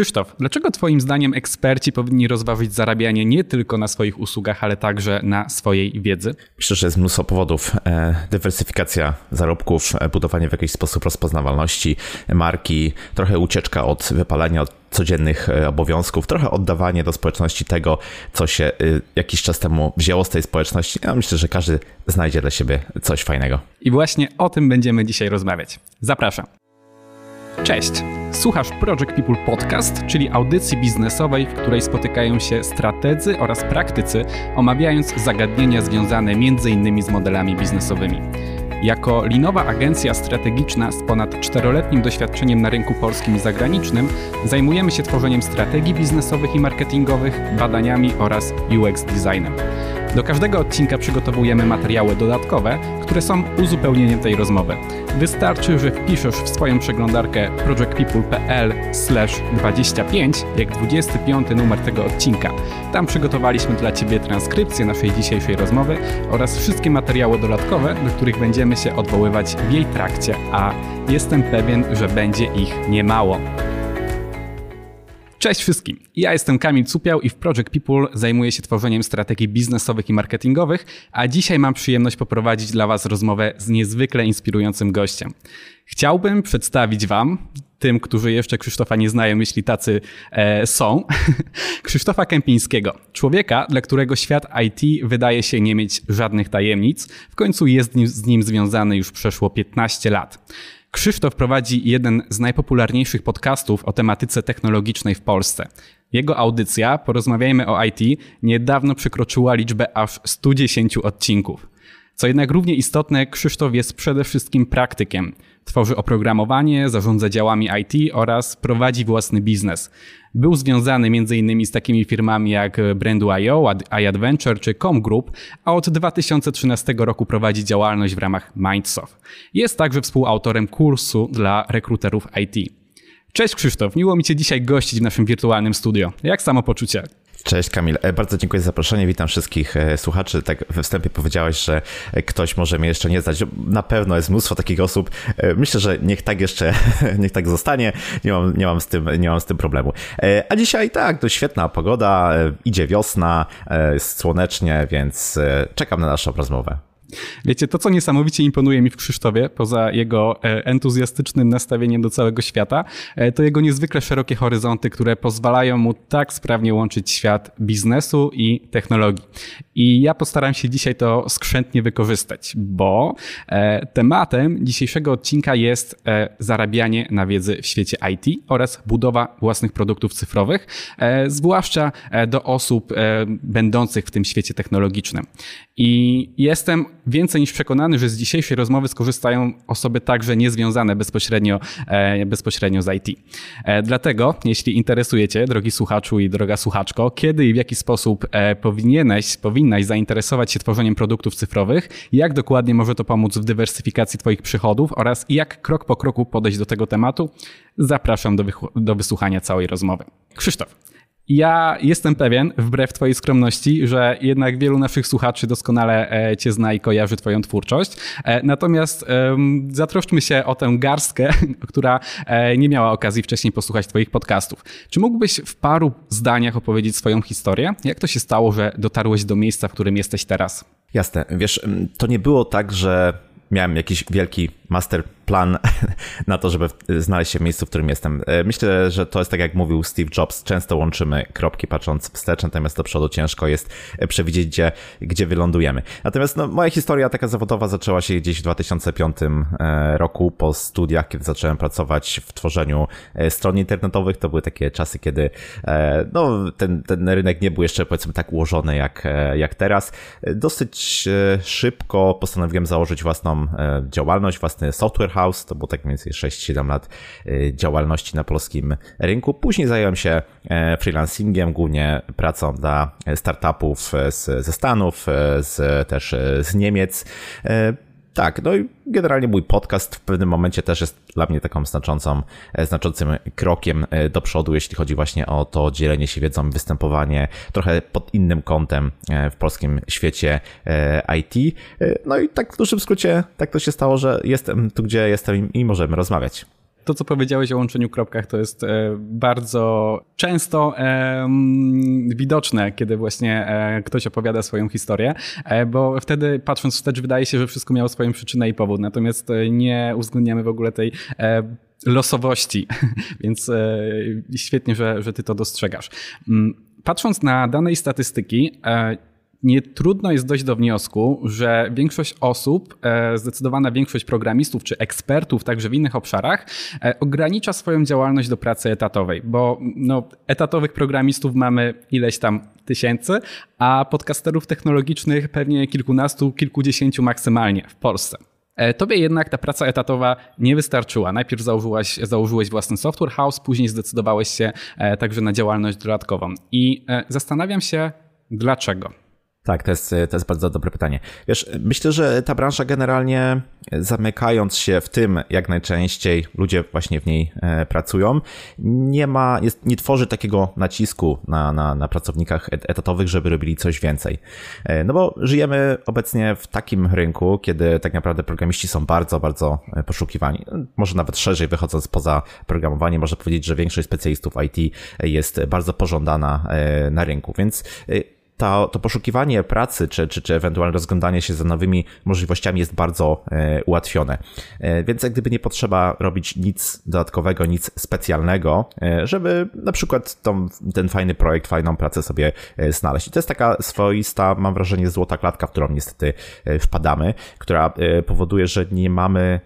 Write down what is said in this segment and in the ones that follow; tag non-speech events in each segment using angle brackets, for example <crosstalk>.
Krzysztof, dlaczego Twoim zdaniem eksperci powinni rozważyć zarabianie nie tylko na swoich usługach, ale także na swojej wiedzy? Myślę, że jest mnóstwo powodów. E, dywersyfikacja zarobków, e, budowanie w jakiś sposób rozpoznawalności marki, trochę ucieczka od wypalania, od codziennych e, obowiązków, trochę oddawanie do społeczności tego, co się jakiś czas temu wzięło z tej społeczności. Ja myślę, że każdy znajdzie dla siebie coś fajnego. I właśnie o tym będziemy dzisiaj rozmawiać. Zapraszam. Cześć! Słuchasz Project People Podcast, czyli audycji biznesowej, w której spotykają się strategzy oraz praktycy, omawiając zagadnienia związane m.in. z modelami biznesowymi. Jako linowa agencja strategiczna z ponad czteroletnim doświadczeniem na rynku polskim i zagranicznym, zajmujemy się tworzeniem strategii biznesowych i marketingowych, badaniami oraz UX designem. Do każdego odcinka przygotowujemy materiały dodatkowe, które są uzupełnieniem tej rozmowy. Wystarczy, że wpiszesz w swoją przeglądarkę projectpeople.pl/25 jak 25 numer tego odcinka. Tam przygotowaliśmy dla Ciebie transkrypcję naszej dzisiejszej rozmowy oraz wszystkie materiały dodatkowe, do których będziemy się odwoływać w jej trakcie, a jestem pewien, że będzie ich niemało. Cześć wszystkim. Ja jestem Kamil Cupiał i w Project People zajmuję się tworzeniem strategii biznesowych i marketingowych, a dzisiaj mam przyjemność poprowadzić dla Was rozmowę z niezwykle inspirującym gościem. Chciałbym przedstawić Wam, tym, którzy jeszcze Krzysztofa nie znają, jeśli tacy e, są, <laughs> Krzysztofa Kępińskiego. Człowieka, dla którego świat IT wydaje się nie mieć żadnych tajemnic. W końcu jest z nim związany już przeszło 15 lat. Krzysztof prowadzi jeden z najpopularniejszych podcastów o tematyce technologicznej w Polsce. Jego audycja, porozmawiajmy o IT, niedawno przekroczyła liczbę aż 110 odcinków. Co jednak równie istotne, Krzysztof jest przede wszystkim praktykiem. Tworzy oprogramowanie, zarządza działami IT oraz prowadzi własny biznes. Był związany m.in. z takimi firmami jak Brandu.io, iAdventure czy Com Group, a od 2013 roku prowadzi działalność w ramach Mindsoft. Jest także współautorem kursu dla rekruterów IT. Cześć Krzysztof, miło mi Cię dzisiaj gościć w naszym wirtualnym studio. Jak samopoczucie? Cześć Kamil, e, bardzo dziękuję za zaproszenie. Witam wszystkich e, słuchaczy. Tak we wstępie powiedziałeś, że e, ktoś może mnie jeszcze nie znać. Na pewno jest mnóstwo takich osób. Myślę, że niech tak jeszcze, <laughs> niech tak zostanie. Nie mam, nie mam, z, tym, nie mam z tym problemu. A dzisiaj tak, to świetna pogoda, idzie wiosna, jest słonecznie, więc czekam na naszą rozmowę. Wiecie, to co niesamowicie imponuje mi w Krzysztofie, poza jego e, entuzjastycznym nastawieniem do całego świata, e, to jego niezwykle szerokie horyzonty, które pozwalają mu tak sprawnie łączyć świat biznesu i technologii. I ja postaram się dzisiaj to skrzętnie wykorzystać, bo e, tematem dzisiejszego odcinka jest zarabianie na wiedzy w świecie IT oraz budowa własnych produktów cyfrowych, zwłaszcza do osób będących w tym świecie technologicznym. I jestem więcej niż przekonany, że z dzisiejszej rozmowy skorzystają osoby także niezwiązane bezpośrednio, e, bezpośrednio z IT. E, dlatego, jeśli interesujecie, drogi słuchaczu i droga słuchaczko, kiedy i w jaki sposób e, powinieneś, powinnaś zainteresować się tworzeniem produktów cyfrowych, jak dokładnie może to pomóc w dywersyfikacji Twoich przychodów oraz jak krok po kroku podejść do tego tematu, zapraszam do, do wysłuchania całej rozmowy. Krzysztof, ja jestem pewien, wbrew Twojej skromności, że jednak wielu naszych słuchaczy doskonale e, Cię zna i kojarzy Twoją twórczość. E, natomiast zatroszczmy się o tę garstkę, <laughs> która e, nie miała okazji wcześniej posłuchać Twoich podcastów. Czy mógłbyś w paru zdaniach opowiedzieć swoją historię? Jak to się stało, że dotarłeś do miejsca, w którym jesteś teraz? Jasne. Wiesz, to nie było tak, że miałem jakiś wielki master plan <laughs> na to, żeby znaleźć się w miejscu, w którym jestem. E, myślę, że to jest tak jak mówił Steve Jobs, często łączymy kropki patrząc wstecz, natomiast do przodu ciężko jest e, przewidzieć, gdzie, gdzie wylądujemy. Natomiast no, moja historia taka zawodowa zaczęła się gdzieś w 2005 e, roku po studiach, kiedy zacząłem pracować w tworzeniu stron internetowych. To były takie czasy, kiedy no, ten, ten rynek nie był jeszcze powiedzmy tak ułożony jak, jak teraz. Dosyć szybko postanowiłem założyć własną działalność, własny software house. To było tak mniej więcej 6-7 lat działalności na polskim rynku. Później zająłem się freelancingiem, głównie pracą dla startupów z, ze Stanów, z, też z Niemiec. Tak, no i generalnie mój podcast w pewnym momencie też jest dla mnie taką znaczącą, znaczącym krokiem do przodu, jeśli chodzi właśnie o to dzielenie się wiedzą, występowanie trochę pod innym kątem w polskim świecie IT. No i tak w dużym skrócie tak to się stało, że jestem tu, gdzie jestem i możemy rozmawiać. To, co powiedziałeś o łączeniu kropkach, to jest bardzo często widoczne, kiedy właśnie ktoś opowiada swoją historię, bo wtedy patrząc wstecz wydaje się, że wszystko miało swoją przyczynę i powód, natomiast nie uwzględniamy w ogóle tej losowości, <laughs> więc świetnie, że, że ty to dostrzegasz. Mm, patrząc na dane i statystyki, nie trudno jest dojść do wniosku, że większość osób, e, zdecydowana większość programistów czy ekspertów także w innych obszarach e, ogranicza swoją działalność do pracy etatowej, bo no, etatowych programistów mamy ileś tam tysięcy, a podcasterów technologicznych pewnie kilkunastu, kilkudziesięciu maksymalnie w Polsce. E, tobie jednak ta praca etatowa nie wystarczyła. Najpierw założyłeś, założyłeś własny software house, później zdecydowałeś się także na działalność dodatkową. I zastanawiam się, dlaczego. Tak, to jest, to jest bardzo dobre pytanie. Wiesz, myślę, że ta branża generalnie zamykając się w tym, jak najczęściej ludzie właśnie w niej e, pracują, nie ma, jest, nie tworzy takiego nacisku na, na, na pracownikach etatowych, żeby robili coś więcej. E, no bo żyjemy obecnie w takim rynku, kiedy tak naprawdę programiści są bardzo, bardzo e, poszukiwani. Może nawet szerzej wychodząc poza programowanie, można powiedzieć, że większość specjalistów IT jest bardzo pożądana na rynku, więc to, to poszukiwanie pracy, czy, czy, czy ewentualne rozglądanie się za nowymi możliwościami jest bardzo e, ułatwione. E, więc jak gdyby nie potrzeba robić nic dodatkowego, nic specjalnego, e, żeby na przykład tą, ten fajny projekt, fajną pracę sobie znaleźć. I to jest taka swoista, mam wrażenie, złota klatka, w którą niestety wpadamy, która powoduje, że nie mamy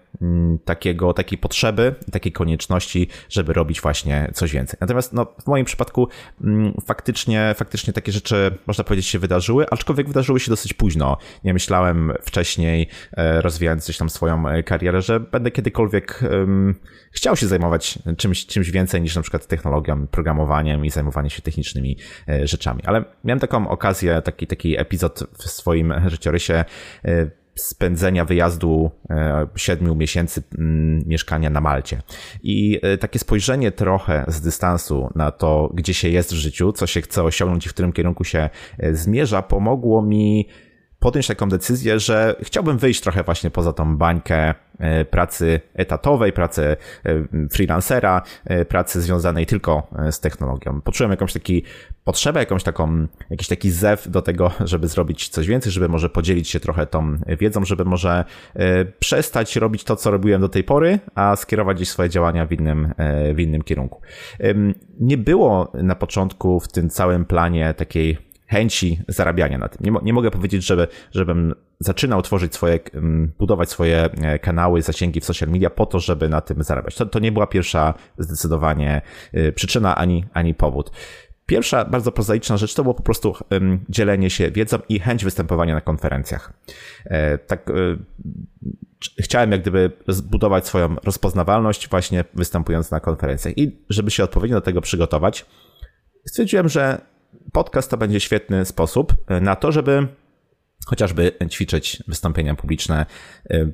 takiego, takiej potrzeby, takiej konieczności, żeby robić właśnie coś więcej. Natomiast no, w moim przypadku mm, faktycznie, faktycznie takie rzeczy, można powiedzieć, się wydarzyły, aczkolwiek wydarzyły się dosyć późno. Nie myślałem wcześniej, e, rozwijając coś tam swoją e, karierę, że będę kiedykolwiek chciał się zajmować czymś, czymś więcej niż na przykład technologią, programowaniem i zajmowaniem się technicznymi e, rzeczami. Ale miałem taką okazję, taki, taki epizod w swoim życiorysie, spędzenia wyjazdu e, siedmiu miesięcy mm, mieszkania na Malcie. I e, takie spojrzenie trochę z dystansu na to, gdzie się jest w życiu, co się chce osiągnąć i w którym kierunku się e, zmierza, pomogło mi podjąć taką decyzję, że chciałbym wyjść trochę właśnie poza tą bańkę e, pracy etatowej, pracy e, freelancera, e, pracy związanej tylko z technologią. Poczułem jakąś taki potrzebę, jakąś taką, jakiś taki zew do tego, <laughs> żeby zrobić coś więcej, żeby może podzielić się trochę tą wiedzą, żeby może przestać robić to, co robiłem do tej pory, a skierować gdzieś swoje działania w innym, w innym kierunku. Nie było na początku w tym całym planie takiej chęci zarabiania na tym. Nie, nie mogę powiedzieć, żeby, żebym zaczynał tworzyć swoje, budować swoje e, kanały, zasięgi w social media po to, żeby na tym zarabiać. To, to nie była pierwsza zdecydowanie e, przyczyna ani, ani powód. Pierwsza bardzo prozaiczna rzecz to było po prostu dzielenie się wiedzą i chęć występowania na konferencjach. E, tak, e, chciałem jak gdyby zbudować swoją rozpoznawalność właśnie występując na konferencjach. I żeby się odpowiednio do tego przygotować, stwierdziłem, że podcast to będzie świetny sposób e, na to, żeby chociażby ćwiczyć wystąpienia publiczne, e,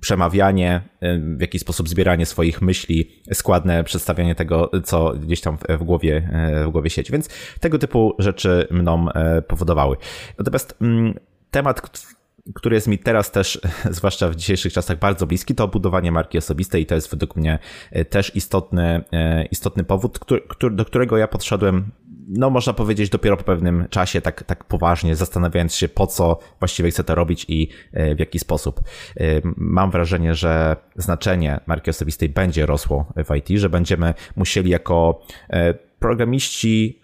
przemawianie, e, w jakiś sposób zbieranie swoich myśli, składne przedstawianie tego, co gdzieś tam w głowie, w głowie siedzi. Więc tego typu rzeczy mną powodowały. Natomiast mm, temat, który jest mi teraz też, <laughs> zwłaszcza w dzisiejszych czasach, bardzo bliski, to budowanie marki osobistej i to jest według mnie też istotny, istotny powód, do którego ja podszedłem no można powiedzieć dopiero po pewnym czasie, tak, tak poważnie, zastanawiając się po co właściwie chcę to robić i e, w jaki sposób. E, mam wrażenie, że znaczenie marki osobistej będzie rosło w IT, że będziemy musieli jako e, programiści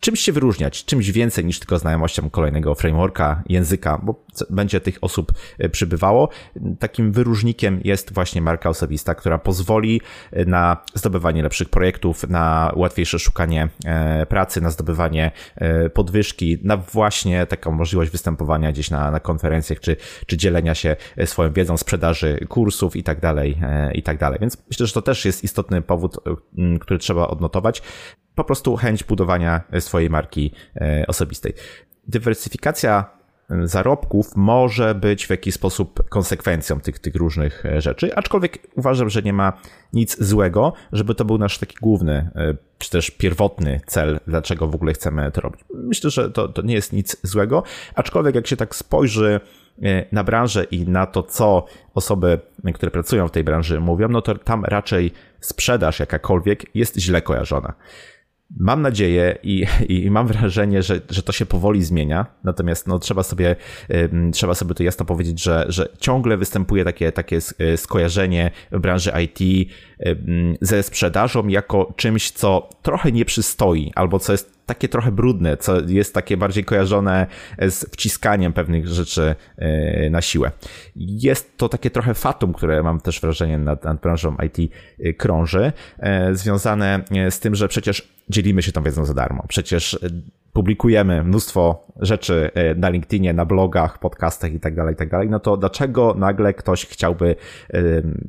czymś się wyróżniać, czymś więcej niż tylko znajomością kolejnego frameworka, języka, bo będzie tych osób e, przybywało. Takim wyróżnikiem jest właśnie marka osobista, która pozwoli e, na zdobywanie lepszych projektów, na łatwiejsze szukanie e, pracy, na zdobywanie podwyżki, na właśnie taką możliwość występowania gdzieś na, na konferencjach, czy, czy dzielenia się swoją wiedzą, sprzedaży kursów i tak dalej, i tak dalej. Więc myślę, że to też jest istotny powód, który trzeba odnotować po prostu chęć budowania swojej marki osobistej. Dywersyfikacja zarobków może być w jakiś sposób konsekwencją tych, tych różnych rzeczy, aczkolwiek uważam, że nie ma nic złego, żeby to był nasz taki główny, czy też pierwotny cel, dlaczego w ogóle chcemy to robić. Myślę, że to, to nie jest nic złego, aczkolwiek jak się tak spojrzy na branżę i na to, co osoby, które pracują w tej branży mówią, no to tam raczej sprzedaż jakakolwiek jest źle kojarzona. Mam nadzieję i, i, mam wrażenie, że, że to się powoli zmienia, natomiast no, trzeba, sobie, trzeba sobie to jasno powiedzieć, że, że ciągle występuje takie, takie e, skojarzenie branży IT ze sprzedażą jako czymś, co trochę nie przystoi, albo co jest takie trochę brudne, co jest takie bardziej kojarzone z wciskaniem pewnych rzeczy e, na siłę. Jest to takie trochę fatum, które mam też wrażenie nad, nad branżą IT e, krąży, związane z tym, że przecież dzielimy się tą wiedzą za darmo. Przecież e, publikujemy mnóstwo rzeczy e, na LinkedInie, na blogach, podcastach i tak dalej, i tak dalej, no to dlaczego nagle ktoś chciałby e,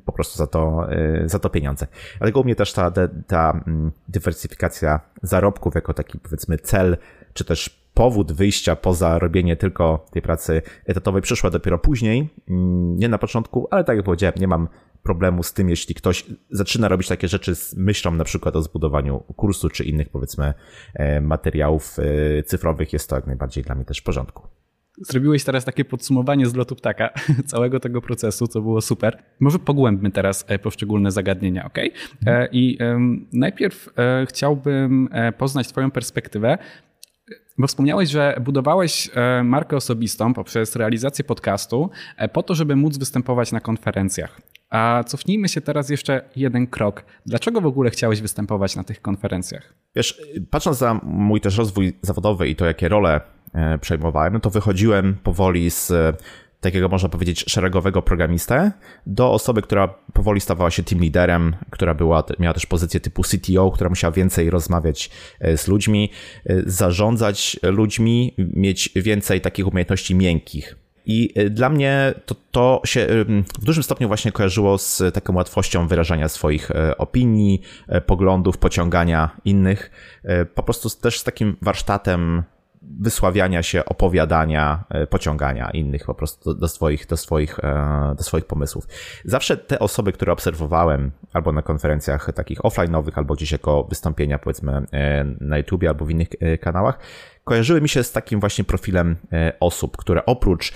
po prostu za to, za to pieniądze? Dlatego u mnie też ta, ta mm, dywersyfikacja zarobków jako taki powiedzmy cel, czy też powód wyjścia poza robienie tylko tej pracy etatowej przyszła dopiero później, mm, nie na początku, ale tak jak powiedziałem, nie mam problemu z tym, jeśli ktoś zaczyna robić takie rzeczy z myślą na przykład o zbudowaniu kursu czy innych powiedzmy e, materiałów e, cyfrowych, jest to jak najbardziej dla mnie też w porządku. Zrobiłeś teraz takie podsumowanie z lotu ptaka <laughs> całego tego procesu, co było super. Może pogłębmy teraz e, poszczególne zagadnienia, ok? I najpierw chciałbym poznać Twoją perspektywę bo wspomniałeś, że budowałeś e, markę osobistą poprzez realizację podcastu e, po to, żeby móc występować na konferencjach. A cofnijmy się teraz jeszcze jeden krok. Dlaczego w ogóle chciałeś występować na tych konferencjach? Wiesz, patrząc na mój też rozwój zawodowy i to, jakie role e, przejmowałem, no to wychodziłem powoli z takiego można powiedzieć szeregowego programistę do osoby, która powoli stawała się team leaderem, która była, miała też pozycję typu CTO, która musiała więcej rozmawiać e, z ludźmi, e, zarządzać ludźmi, mieć więcej takich umiejętności miękkich. I e, dla mnie to, to się w dużym stopniu właśnie kojarzyło z taką łatwością wyrażania swoich opinii, poglądów, pociągania innych. Po prostu też z takim warsztatem wysławiania się, opowiadania, e, pociągania innych po prostu do, swoich, do, swoich, e, do swoich pomysłów. Zawsze te osoby, które obserwowałem albo na konferencjach takich offline'owych, albo gdzieś jako wystąpienia powiedzmy e, na YouTube albo w innych kanałach, kojarzyły mi się z takim właśnie profilem osób, które oprócz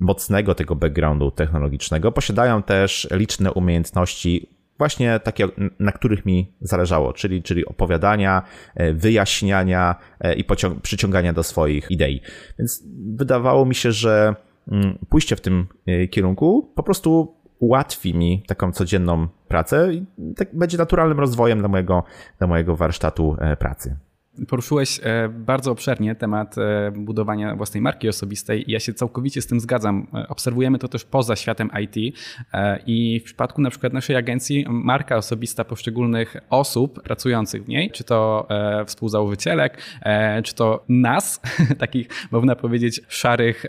mocnego tego backgroundu technologicznego posiadają też liczne umiejętności właśnie takie, na których mi zależało, czyli, czyli opowiadania, e, wyjaśniania e, i przyciągania do swoich idei. Więc wydawało mi się, że mm, pójście w tym e, kierunku po prostu ułatwi mi taką codzienną pracę i tak będzie naturalnym rozwojem dla mojego, dla mojego warsztatu pracy. Poruszyłeś e, bardzo obszernie temat e, budowania własnej marki osobistej ja się całkowicie z tym zgadzam. E, obserwujemy to też poza światem IT i w przypadku na przykład naszej agencji marka osobista poszczególnych osób pracujących w niej, czy to współzałożycielek, czy to nas, <laughs> takich można powiedzieć szarych,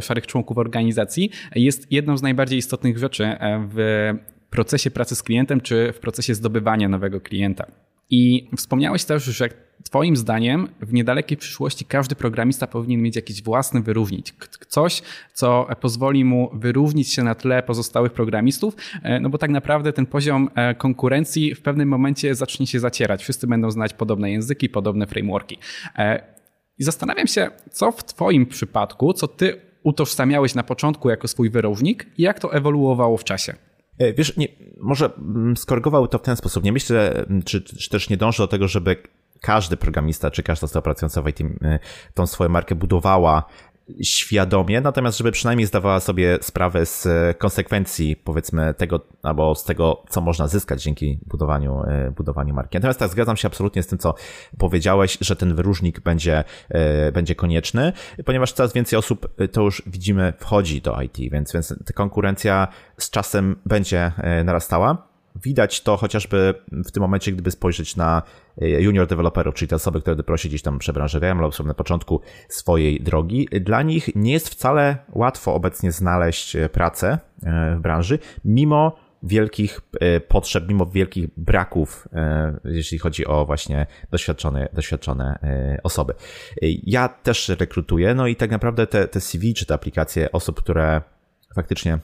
szarych członków organizacji, jest jedną z najbardziej istotnych rzeczy w procesie pracy z klientem, czy w procesie zdobywania nowego klienta. I wspomniałeś też, że Twoim zdaniem w niedalekiej przyszłości każdy programista powinien mieć jakiś własny wyróżnik. Coś, co pozwoli mu wyróżnić się na tle pozostałych programistów, e, no bo tak naprawdę ten poziom e, konkurencji w pewnym momencie zacznie się zacierać. Wszyscy będą znać podobne języki, podobne frameworki. E, I zastanawiam się, co w Twoim przypadku, co Ty utożsamiałeś na początku jako swój wyróżnik i jak to ewoluowało w czasie. Wiesz, nie, może skorygowały to w ten sposób. Nie myślę, czy, czy też nie dążę do tego, żeby każdy programista, czy każda osoba pracująca w IT y, tą swoją markę budowała świadomie, natomiast żeby przynajmniej zdawała sobie sprawę z konsekwencji, powiedzmy, tego, albo z tego, co można zyskać dzięki budowaniu, y, budowaniu marki. Natomiast tak, zgadzam się absolutnie z tym, co powiedziałeś, że ten wyróżnik będzie, y, będzie konieczny, ponieważ coraz więcej osób, to już widzimy, wchodzi do IT, więc, więc ta konkurencja z czasem będzie narastała. Widać to chociażby w tym momencie, gdyby spojrzeć na e, junior deweloperów, czyli te osoby, które dopiero się gdzieś tam przebranżawiają albo są na początku swojej drogi. Dla nich nie jest wcale łatwo obecnie znaleźć e, pracę e, w branży, mimo wielkich potrzeb, mimo wielkich braków, jeśli chodzi o właśnie doświadczone, doświadczone osoby. Ja też rekrutuję, no i tak naprawdę te, te CV czy te aplikacje osób, które faktycznie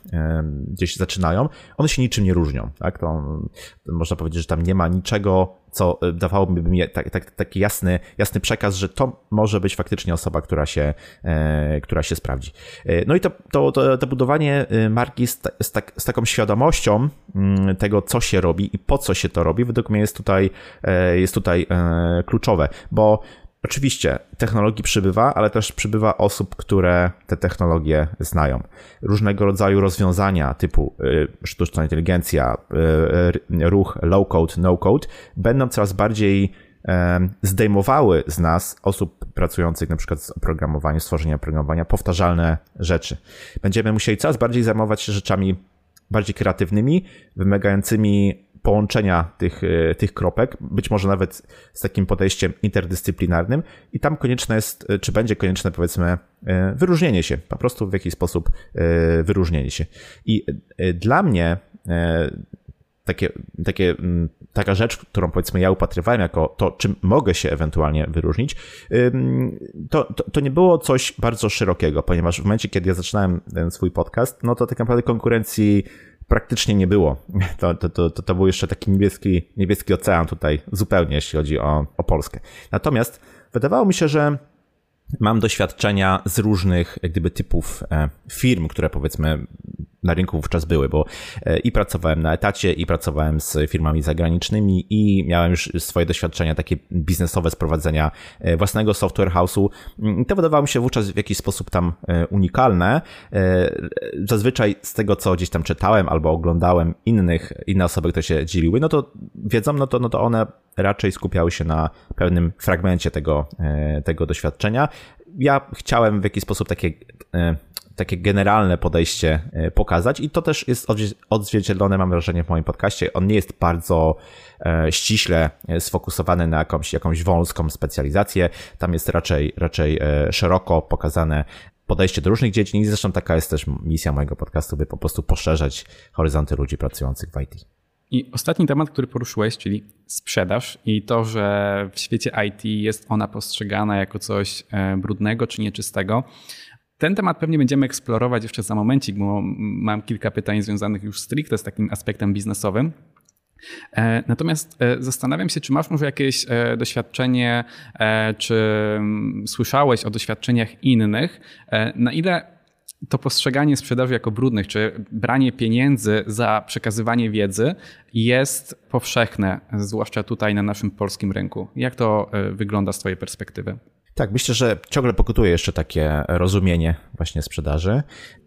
gdzieś zaczynają, one się niczym nie różnią. Tak? To, można powiedzieć, że tam nie ma niczego, co dawałoby mi tak, tak, taki jasny, jasny przekaz, że to może być faktycznie osoba, która się, e, która się sprawdzi. E, no i to, to, to, to budowanie e, marki z, z, tak, z taką świadomością mm, tego, co się robi i po co się to robi, według mnie jest tutaj, jest tutaj kluczowe, bo Oczywiście technologii przybywa, ale też przybywa osób, które te technologie znają. Różnego rodzaju rozwiązania typu y, sztuczna inteligencja, y, y, ruch low-code, no-code będą coraz bardziej zdejmowały z nas, osób pracujących na przykład z oprogramowaniem, stworzenia oprogramowania, powtarzalne rzeczy. Będziemy musieli coraz bardziej zajmować się rzeczami bardziej kreatywnymi, wymagającymi połączenia tych, e, tych kropek, być może nawet z takim podejściem interdyscyplinarnym, i tam konieczne jest, e, czy będzie konieczne, powiedzmy, e, wyróżnienie się, po prostu w jakiś sposób wyróżnienie się. I dla mnie takie, takie, taka rzecz, którą powiedzmy ja upatrywałem jako to, czym mogę się ewentualnie wyróżnić, to, to, to, nie było coś bardzo szerokiego, ponieważ w momencie, kiedy ja zaczynałem ten swój podcast, no to tak naprawdę konkurencji praktycznie nie było. To, to, to, to, był jeszcze taki niebieski, niebieski ocean tutaj zupełnie, jeśli chodzi o, o Polskę. Natomiast wydawało mi się, że mam doświadczenia z różnych gdyby typów e, firm, które powiedzmy na rynku wówczas były, bo e, i pracowałem na etacie, i pracowałem z firmami zagranicznymi, i miałem już swoje doświadczenia takie biznesowe z prowadzenia e, własnego software house'u. Mm, to wydawało mi się wówczas w jakiś sposób tam unikalne. Zazwyczaj z tego, co gdzieś tam czytałem albo oglądałem innych, inne osoby, które się dzieliły, no to wiedzą, no to, no to one raczej skupiały się na pewnym fragmencie tego, tego doświadczenia. Ja chciałem w jakiś sposób takie takie generalne podejście e, pokazać i to też jest odzwierciedlone, mam wrażenie, w moim podcaście. On nie jest bardzo e, ściśle e, sfokusowany na jakąś, jakąś wąską specjalizację. Tam jest raczej, raczej szeroko pokazane podejście do różnych dziedzin i zresztą taka jest też misja mojego podcastu, by po prostu poszerzać horyzonty ludzi pracujących w IT. I ostatni temat, który poruszyłeś, czyli sprzedaż i to, że w świecie IT jest ona postrzegana jako coś brudnego czy nieczystego. Ten temat pewnie będziemy eksplorować jeszcze za momencik, bo mam kilka pytań związanych już stricte z takim aspektem biznesowym. E, natomiast e, zastanawiam się, czy masz może jakieś e, doświadczenie, czy mm, słyszałeś o doświadczeniach innych, na ile to postrzeganie sprzedaży jako brudnych, czy branie pieniędzy za przekazywanie wiedzy jest powszechne, zwłaszcza tutaj na naszym polskim rynku. Jak to wygląda z Twojej perspektywy? Tak, myślę, że ciągle pokutuje jeszcze takie rozumienie właśnie sprzedaży.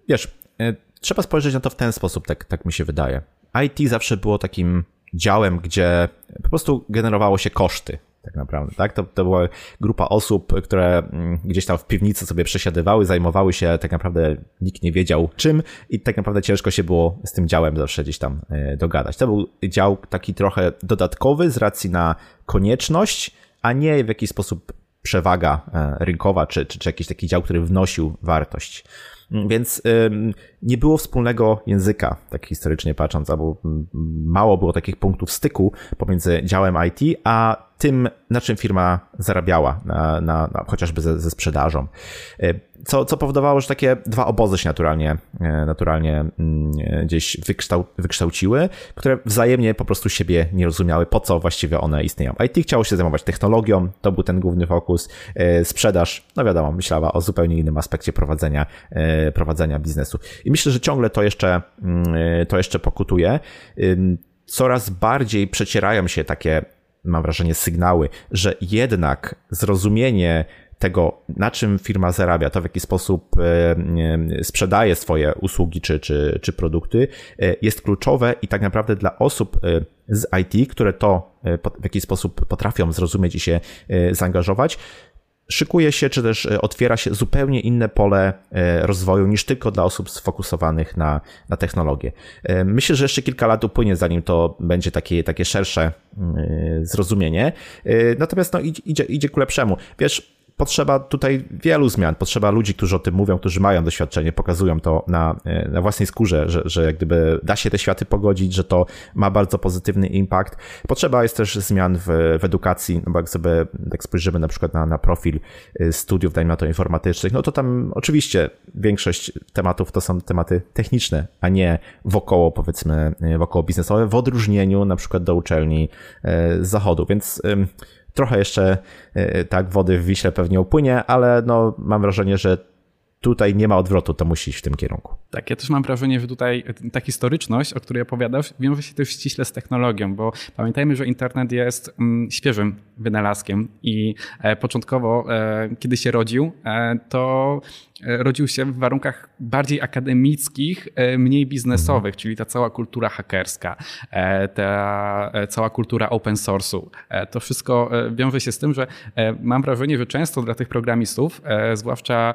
Wiesz, e, trzeba spojrzeć na to w ten sposób, tak, tak mi się wydaje. IT zawsze było takim działem, gdzie po prostu generowało się koszty, tak naprawdę. Tak? To, to była grupa osób, które mm, gdzieś tam w piwnicy sobie przesiadywały, zajmowały się tak naprawdę nikt nie wiedział czym i tak naprawdę ciężko się było z tym działem zawsze gdzieś tam e, dogadać. To był dział taki trochę dodatkowy z racji na konieczność, a nie w jakiś sposób przewaga e, rynkowa, czy, czy, czy jakiś taki dział, który wnosił wartość. Więc nie było wspólnego języka, tak historycznie patrząc, albo mało było takich punktów styku pomiędzy działem IT, a tym, na czym firma zarabiała, na, na, na chociażby ze, ze sprzedażą. E, co, co powodowało, że takie dwa obozy się naturalnie, e, naturalnie mm, gdzieś wykształ, wykształciły, które wzajemnie po prostu siebie nie rozumiały, po co właściwie one istnieją. IT chciało się zajmować technologią, to był ten główny fokus. E, sprzedaż, no wiadomo, myślała o zupełnie innym aspekcie prowadzenia, prowadzenia biznesu. I myślę, że ciągle to jeszcze, mm, to jeszcze pokutuje. Coraz bardziej przecierają się takie mam wrażenie, sygnały, że jednak zrozumienie tego, na czym firma zarabia, to w jaki sposób e, sprzedaje swoje usługi czy, czy, czy produkty, e, jest kluczowe i tak naprawdę dla osób e, z IT, które to w jakiś sposób potrafią zrozumieć i się zaangażować, szykuje się, czy też e, otwiera się zupełnie inne pole e, rozwoju niż tylko dla osób sfokusowanych na, na technologię. E, myślę, że jeszcze kilka lat upłynie, zanim to będzie takie, takie szersze mm, zrozumienie. Natomiast no, idzie, idzie ku lepszemu. Wiesz, potrzeba tutaj wielu zmian. Potrzeba ludzi, którzy o tym mówią, którzy mają doświadczenie, pokazują to na, na własnej skórze, że, że jak gdyby da się te światy pogodzić, że to ma bardzo pozytywny impact. Potrzeba jest też zmian w, w edukacji, no bo jak sobie jak spojrzymy na przykład na, na profil y, studiów, dajmy na to informatycznych, no to tam oczywiście większość tematów to są tematy techniczne, a nie wokoło powiedzmy, y, wokoło biznesowe, w odróżnieniu na przykład do uczelni z zachodu, więc trochę jeszcze tak wody w Wiśle pewnie upłynie, ale no mam wrażenie, że tutaj nie ma odwrotu, to musi iść w tym kierunku. Tak, ja też mam wrażenie, że tutaj ta historyczność, o której opowiadasz, wiąże się też ściśle z technologią, bo pamiętajmy, że internet jest mm, świeżym wynalazkiem i e, początkowo, e, kiedy się rodził, e, to rodził się w warunkach bardziej akademickich, mniej biznesowych, czyli ta cała kultura hakerska, ta cała kultura open source'u. To wszystko wiąże się z tym, że mam wrażenie, że często dla tych programistów, zwłaszcza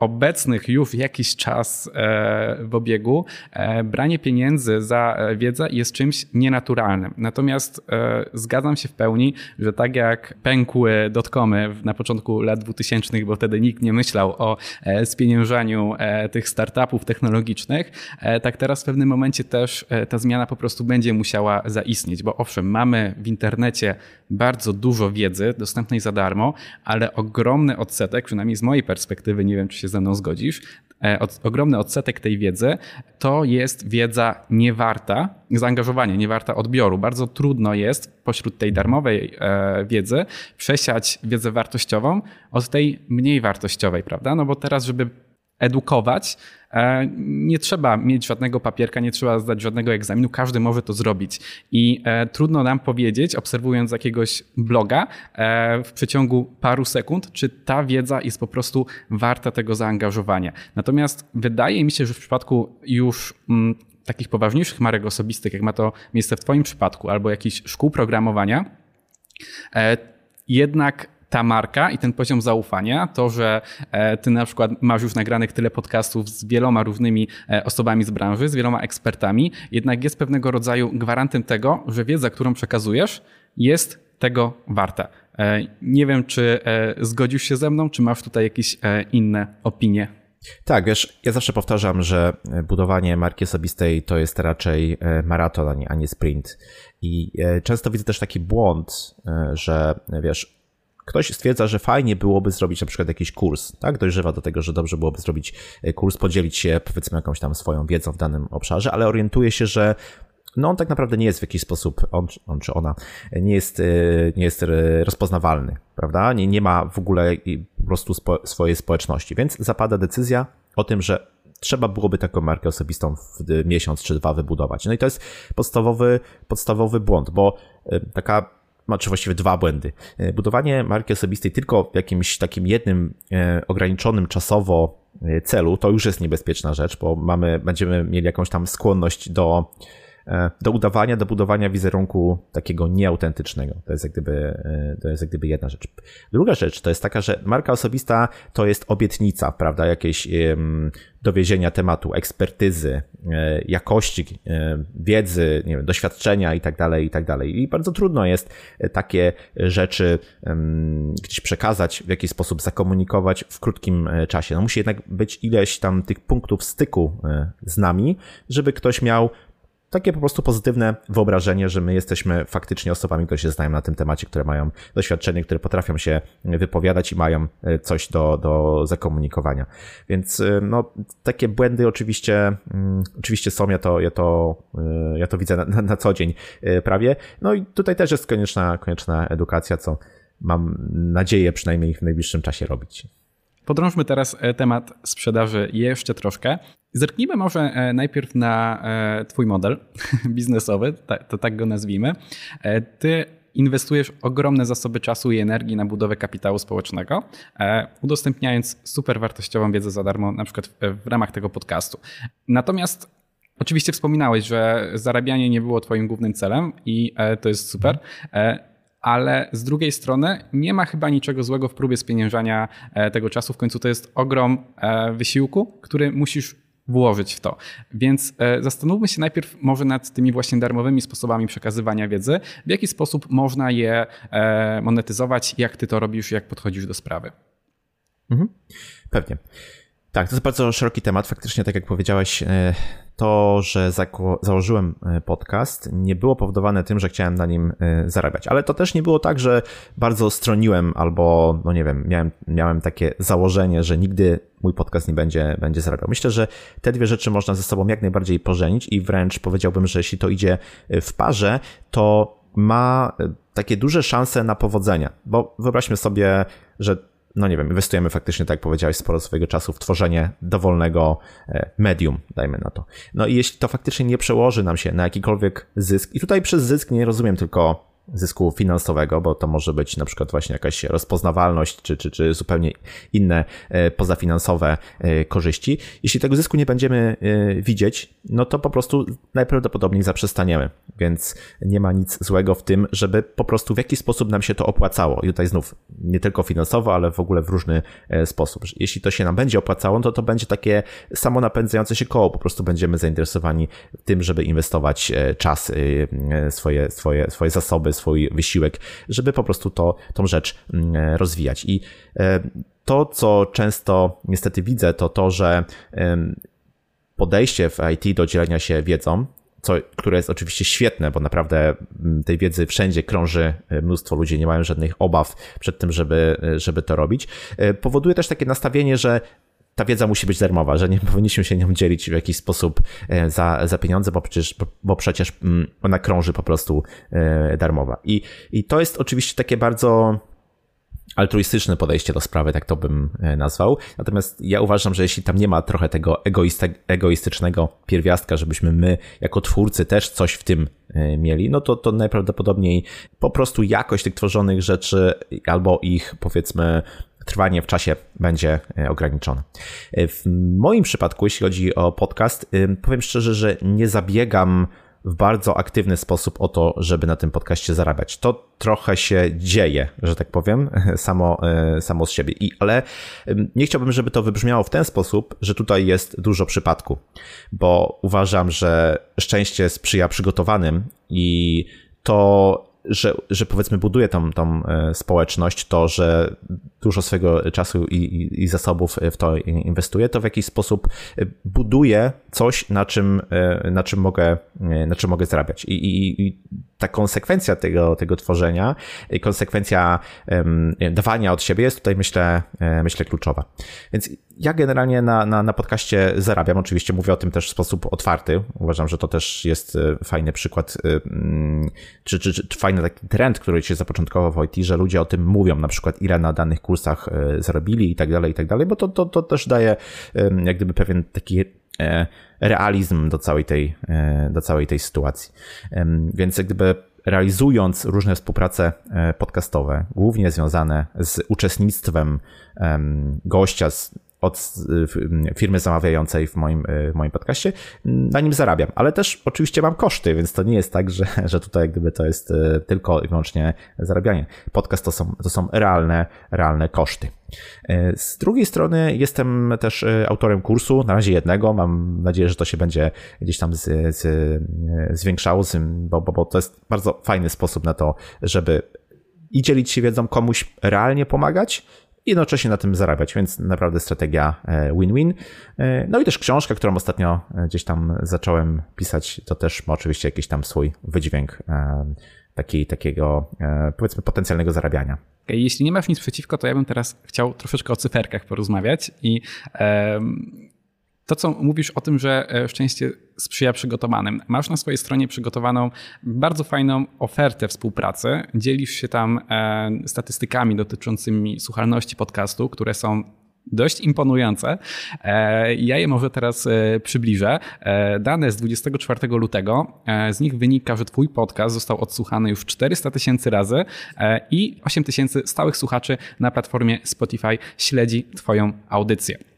obecnych już jakiś czas e, w obiegu, e, branie pieniędzy za e, wiedzę jest czymś nienaturalnym. Natomiast zgadzam się w pełni, że tak jak pękły dotkomy na początku lat 2000, bo wtedy nikt nie myślał o spieniężaniu tych startupów technologicznych, tak teraz w pewnym momencie też ta zmiana po prostu będzie musiała zaistnieć, bo owszem, mamy w internecie bardzo dużo wiedzy dostępnej za darmo, ale ogromny odsetek, przynajmniej z mojej perspektywy, nie wiem czy się ze mną zgodzisz, e, od, ogromny odsetek tej wiedzy to jest wiedza niewarta zaangażowania, niewarta odbioru. Bardzo trudno jest pośród tej darmowej e, wiedzy przesiać wiedzę wartościową od tej mniej wartościowej, prawda? No bo teraz, żeby edukować, e, nie trzeba mieć żadnego papierka, nie trzeba zdać żadnego egzaminu, każdy może to zrobić. I e, trudno nam powiedzieć, obserwując jakiegoś bloga e, w przeciągu paru sekund, czy ta wiedza jest po prostu warta tego zaangażowania. Natomiast wydaje mi się, że w przypadku już mm, takich poważniejszych marek osobistych, jak ma to miejsce w Twoim przypadku, albo jakichś szkół programowania, jednak ta marka i ten poziom zaufania, to, że e, ty na przykład masz już nagranych tyle podcastów z wieloma różnymi e, osobami z branży, z wieloma ekspertami, jednak jest pewnego rodzaju gwarantem tego, że wiedza, którą przekazujesz, jest tego warta. E, nie wiem, czy zgodzisz się ze mną, czy masz tutaj jakieś inne opinie? Tak, wiesz, ja zawsze powtarzam, że budowanie marki osobistej to jest raczej maraton, a nie sprint. I często widzę też taki błąd, że wiesz, ktoś stwierdza, że fajnie byłoby zrobić na przykład jakiś kurs, tak? Dojrzewa do tego, że dobrze byłoby zrobić e, kurs, podzielić się powiedzmy jakąś tam swoją wiedzą w danym obszarze, ale orientuje się, że no on tak naprawdę nie jest w jakiś sposób, on, on czy ona, nie jest, e, nie jest rozpoznawalny, prawda? Nie, nie ma w ogóle po prostu spo, swojej społeczności, więc zapada decyzja o tym, że trzeba byłoby taką markę osobistą w miesiąc czy dwa wybudować. No i to jest podstawowy, podstawowy błąd, bo e, taka czy właściwie dwa błędy. E, budowanie marki osobistej tylko w jakimś takim jednym e, ograniczonym czasowo e, celu to już jest niebezpieczna rzecz, bo mamy, będziemy mieli jakąś tam skłonność do do udawania, do budowania wizerunku takiego nieautentycznego. To jest jak gdyby, e, to jest jak gdyby jedna rzecz. Druga rzecz to jest taka, że marka osobista to jest obietnica, prawda, jakieś dowiezienia tematu, ekspertyzy, e, jakości, wiedzy, nie wiem, doświadczenia i tak dalej, i tak dalej. I bardzo trudno jest takie rzeczy gdzieś przekazać, w jakiś sposób zakomunikować w krótkim czasie. No musi jednak być ileś tam tych punktów styku z nami, żeby ktoś miał takie po prostu pozytywne wyobrażenie, że my jesteśmy faktycznie osobami, które się znają na tym temacie, które mają doświadczenie, które potrafią się wypowiadać i mają e, coś do, do zakomunikowania. Więc e, no, takie błędy oczywiście, mm, oczywiście są, ja to, ja to, e, ja to widzę na, na, co dzień prawie. No i tutaj też jest konieczna, konieczna edukacja, co mam nadzieję przynajmniej w najbliższym czasie robić. Podrążmy teraz temat sprzedaży jeszcze troszkę. Zerknijmy może e, najpierw na e, Twój model <laughs> biznesowy, to tak go nazwijmy. E, ty inwestujesz ogromne zasoby czasu i energii na budowę kapitału społecznego, udostępniając super wartościową wiedzę za darmo, na przykład w ramach tego podcastu. Natomiast oczywiście wspominałeś, że zarabianie nie było Twoim głównym celem i to jest super ale z drugiej strony nie ma chyba niczego złego w próbie spieniężania tego czasu. W końcu to jest ogrom wysiłku, który musisz włożyć w to. Więc e, zastanówmy się najpierw może nad tymi właśnie darmowymi sposobami przekazywania wiedzy, w jaki sposób można je e, monetyzować, jak ty to robisz, jak podchodzisz do sprawy. Mhm. Pewnie. Tak, to jest bardzo szeroki temat. Faktycznie, tak jak powiedziałeś, e, to, że założyłem e, podcast, nie było powodowane tym, że chciałem na nim e, zarabiać. Ale to też nie było tak, że bardzo stroniłem albo, no nie wiem, miałem, miałem takie założenie, że nigdy mój podcast nie będzie, będzie zarabiał. Myślę, że te dwie rzeczy można ze sobą jak najbardziej pożenić i wręcz powiedziałbym, że jeśli to idzie w parze, to ma takie duże szanse na powodzenie. Bo wyobraźmy sobie, że no nie wiem, inwestujemy faktycznie, tak jak powiedziałeś, sporo swojego czasu w tworzenie dowolnego e, medium, dajmy na to. No i jeśli to faktycznie nie przełoży nam się na jakikolwiek zysk, i tutaj przez zysk nie rozumiem tylko zysku finansowego, bo to może być na przykład właśnie jakaś rozpoznawalność, czy, czy, czy zupełnie inne e, pozafinansowe e, korzyści. Jeśli tego zysku nie będziemy e, widzieć, no to po prostu najprawdopodobniej zaprzestaniemy. Więc nie ma nic złego w tym, żeby po prostu w jakiś sposób nam się to opłacało. I tutaj znów nie tylko finansowo, ale w ogóle w różny sposób. Jeśli to się nam będzie opłacało, to to będzie takie samo napędzające się koło. Po prostu będziemy zainteresowani tym, żeby inwestować czas, swoje, swoje, swoje zasoby, swój wysiłek, żeby po prostu to, tą rzecz mm, rozwijać. I e, to, co często niestety widzę, to to, że podejście w IT do dzielenia się wiedzą, co, które jest oczywiście świetne, bo naprawdę mm, tej wiedzy wszędzie krąży e, mnóstwo ludzi, nie mają żadnych obaw przed tym, żeby, e, żeby to robić. Powoduje też takie nastawienie, że ta wiedza musi być darmowa, że nie powinniśmy się nią dzielić w jakiś sposób e, za, za pieniądze, bo przecież, bo przecież mm, ona krąży po prostu e, darmowa. I, I to jest oczywiście takie bardzo altruistyczne podejście do sprawy, tak to bym e, nazwał. Natomiast ja uważam, że jeśli tam nie ma trochę tego egoistycznego pierwiastka, żebyśmy my jako twórcy też coś w tym mieli, no to, to najprawdopodobniej po prostu jakość tych tworzonych rzeczy albo ich powiedzmy trwanie w czasie będzie e, ograniczone. E, w moim przypadku, jeśli chodzi o podcast, e, powiem szczerze, że nie zabiegam w bardzo aktywny sposób o to, żeby na tym podcaście zarabiać. To trochę się dzieje, że tak powiem, <laughs> samo, samo z siebie. I, ale nie chciałbym, żeby to wybrzmiało w ten sposób, że tutaj jest dużo przypadku, bo uważam, że szczęście sprzyja przygotowanym i to że, że powiedzmy buduje tą, tą e, społeczność, to, że dużo swojego czasu i, i, i, zasobów w to inwestuje, to w jakiś sposób e, buduje coś, na czym, e, na czym, mogę, na czym mogę zarabiać. I, i, i ta konsekwencja tego, tego tworzenia, konsekwencja dawania od siebie jest tutaj myślę, myślę kluczowa. Więc ja generalnie na, na, na podcaście zarabiam. Oczywiście mówię o tym też w sposób otwarty. Uważam, że to też jest e, fajny przykład, e, mm, czy, czy, czy fajny taki trend, który się zapoczątkował w IT, że ludzie o tym mówią, na przykład ile na danych kursach e, zarobili i tak dalej, i tak dalej, bo to, to, to też daje jak gdyby pewien taki realizm do całej tej, do całej tej sytuacji. Więc jak gdyby realizując różne współprace podcastowe, głównie związane z uczestnictwem gościa z od firmy zamawiającej w moim, w moim podcaście, na nim zarabiam. Ale też oczywiście mam koszty, więc to nie jest tak, że, <laughs> że tutaj gdyby to jest e, tylko i wyłącznie zarabianie. Podcast to są, to są realne, realne koszty. Z drugiej strony jestem też autorem kursu, na razie jednego. Mam nadzieję, że to się będzie gdzieś tam z, z, zwiększało, bo, bo, bo to jest bardzo fajny sposób na to, żeby i dzielić się wiedzą, komuś realnie pomagać, jednocześnie na tym zarabiać, więc naprawdę strategia e, win-win. E, no i też książka, którą ostatnio e, gdzieś tam zacząłem pisać, to też ma oczywiście jakiś tam swój wydźwięk taki, takiego powiedzmy potencjalnego zarabiania. Jeśli nie masz nic przeciwko, to ja bym teraz chciał troszeczkę o cyferkach porozmawiać i to, co mówisz o tym, że e, szczęście sprzyja przygotowanym. Masz na swojej stronie przygotowaną bardzo fajną ofertę współpracy. Dzielisz się tam e, statystykami dotyczącymi słuchalności podcastu, które są dość imponujące. E, ja je może teraz przybliżę. Dane z 24 lutego, z nich wynika, że Twój podcast został odsłuchany już 400 tysięcy razy i 8 tysięcy stałych słuchaczy na platformie Spotify śledzi Twoją audycję.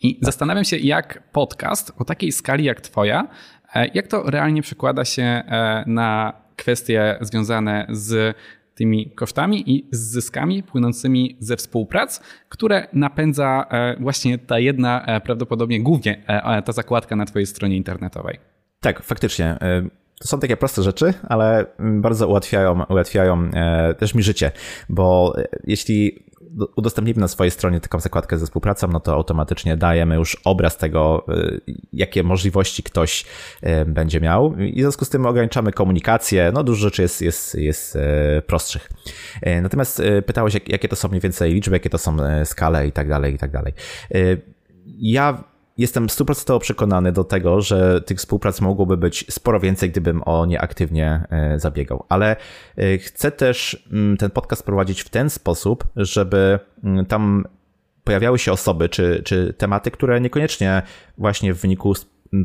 I zastanawiam się, jak podcast o takiej skali jak Twoja, e, jak to realnie przekłada się e, na kwestie związane z tymi kosztami i z zyskami płynącymi ze współprac, które napędza właśnie ta jedna, prawdopodobnie głównie ta zakładka na Twojej stronie internetowej. Tak, faktycznie. To są takie proste rzeczy, ale bardzo ułatwiają, ułatwiają też mi życie, bo jeśli udostępnimy na swojej stronie taką zakładkę ze współpracą, no to automatycznie dajemy już obraz tego, y, jakie możliwości ktoś y, będzie miał i w związku z tym ograniczamy komunikację, no dużo rzeczy jest, jest, jest y, prostszych. Natomiast pytałeś, jakie to są mniej więcej liczby, jakie to są skale i tak dalej, i tak dalej. Ja jestem stuprocentowo przekonany do tego, że tych współprac mogłoby być sporo więcej, gdybym o nie aktywnie e, zabiegał. Ale e, chcę też mm, ten podcast prowadzić w ten sposób, żeby mm, tam pojawiały się osoby czy, czy tematy, które niekoniecznie właśnie w wyniku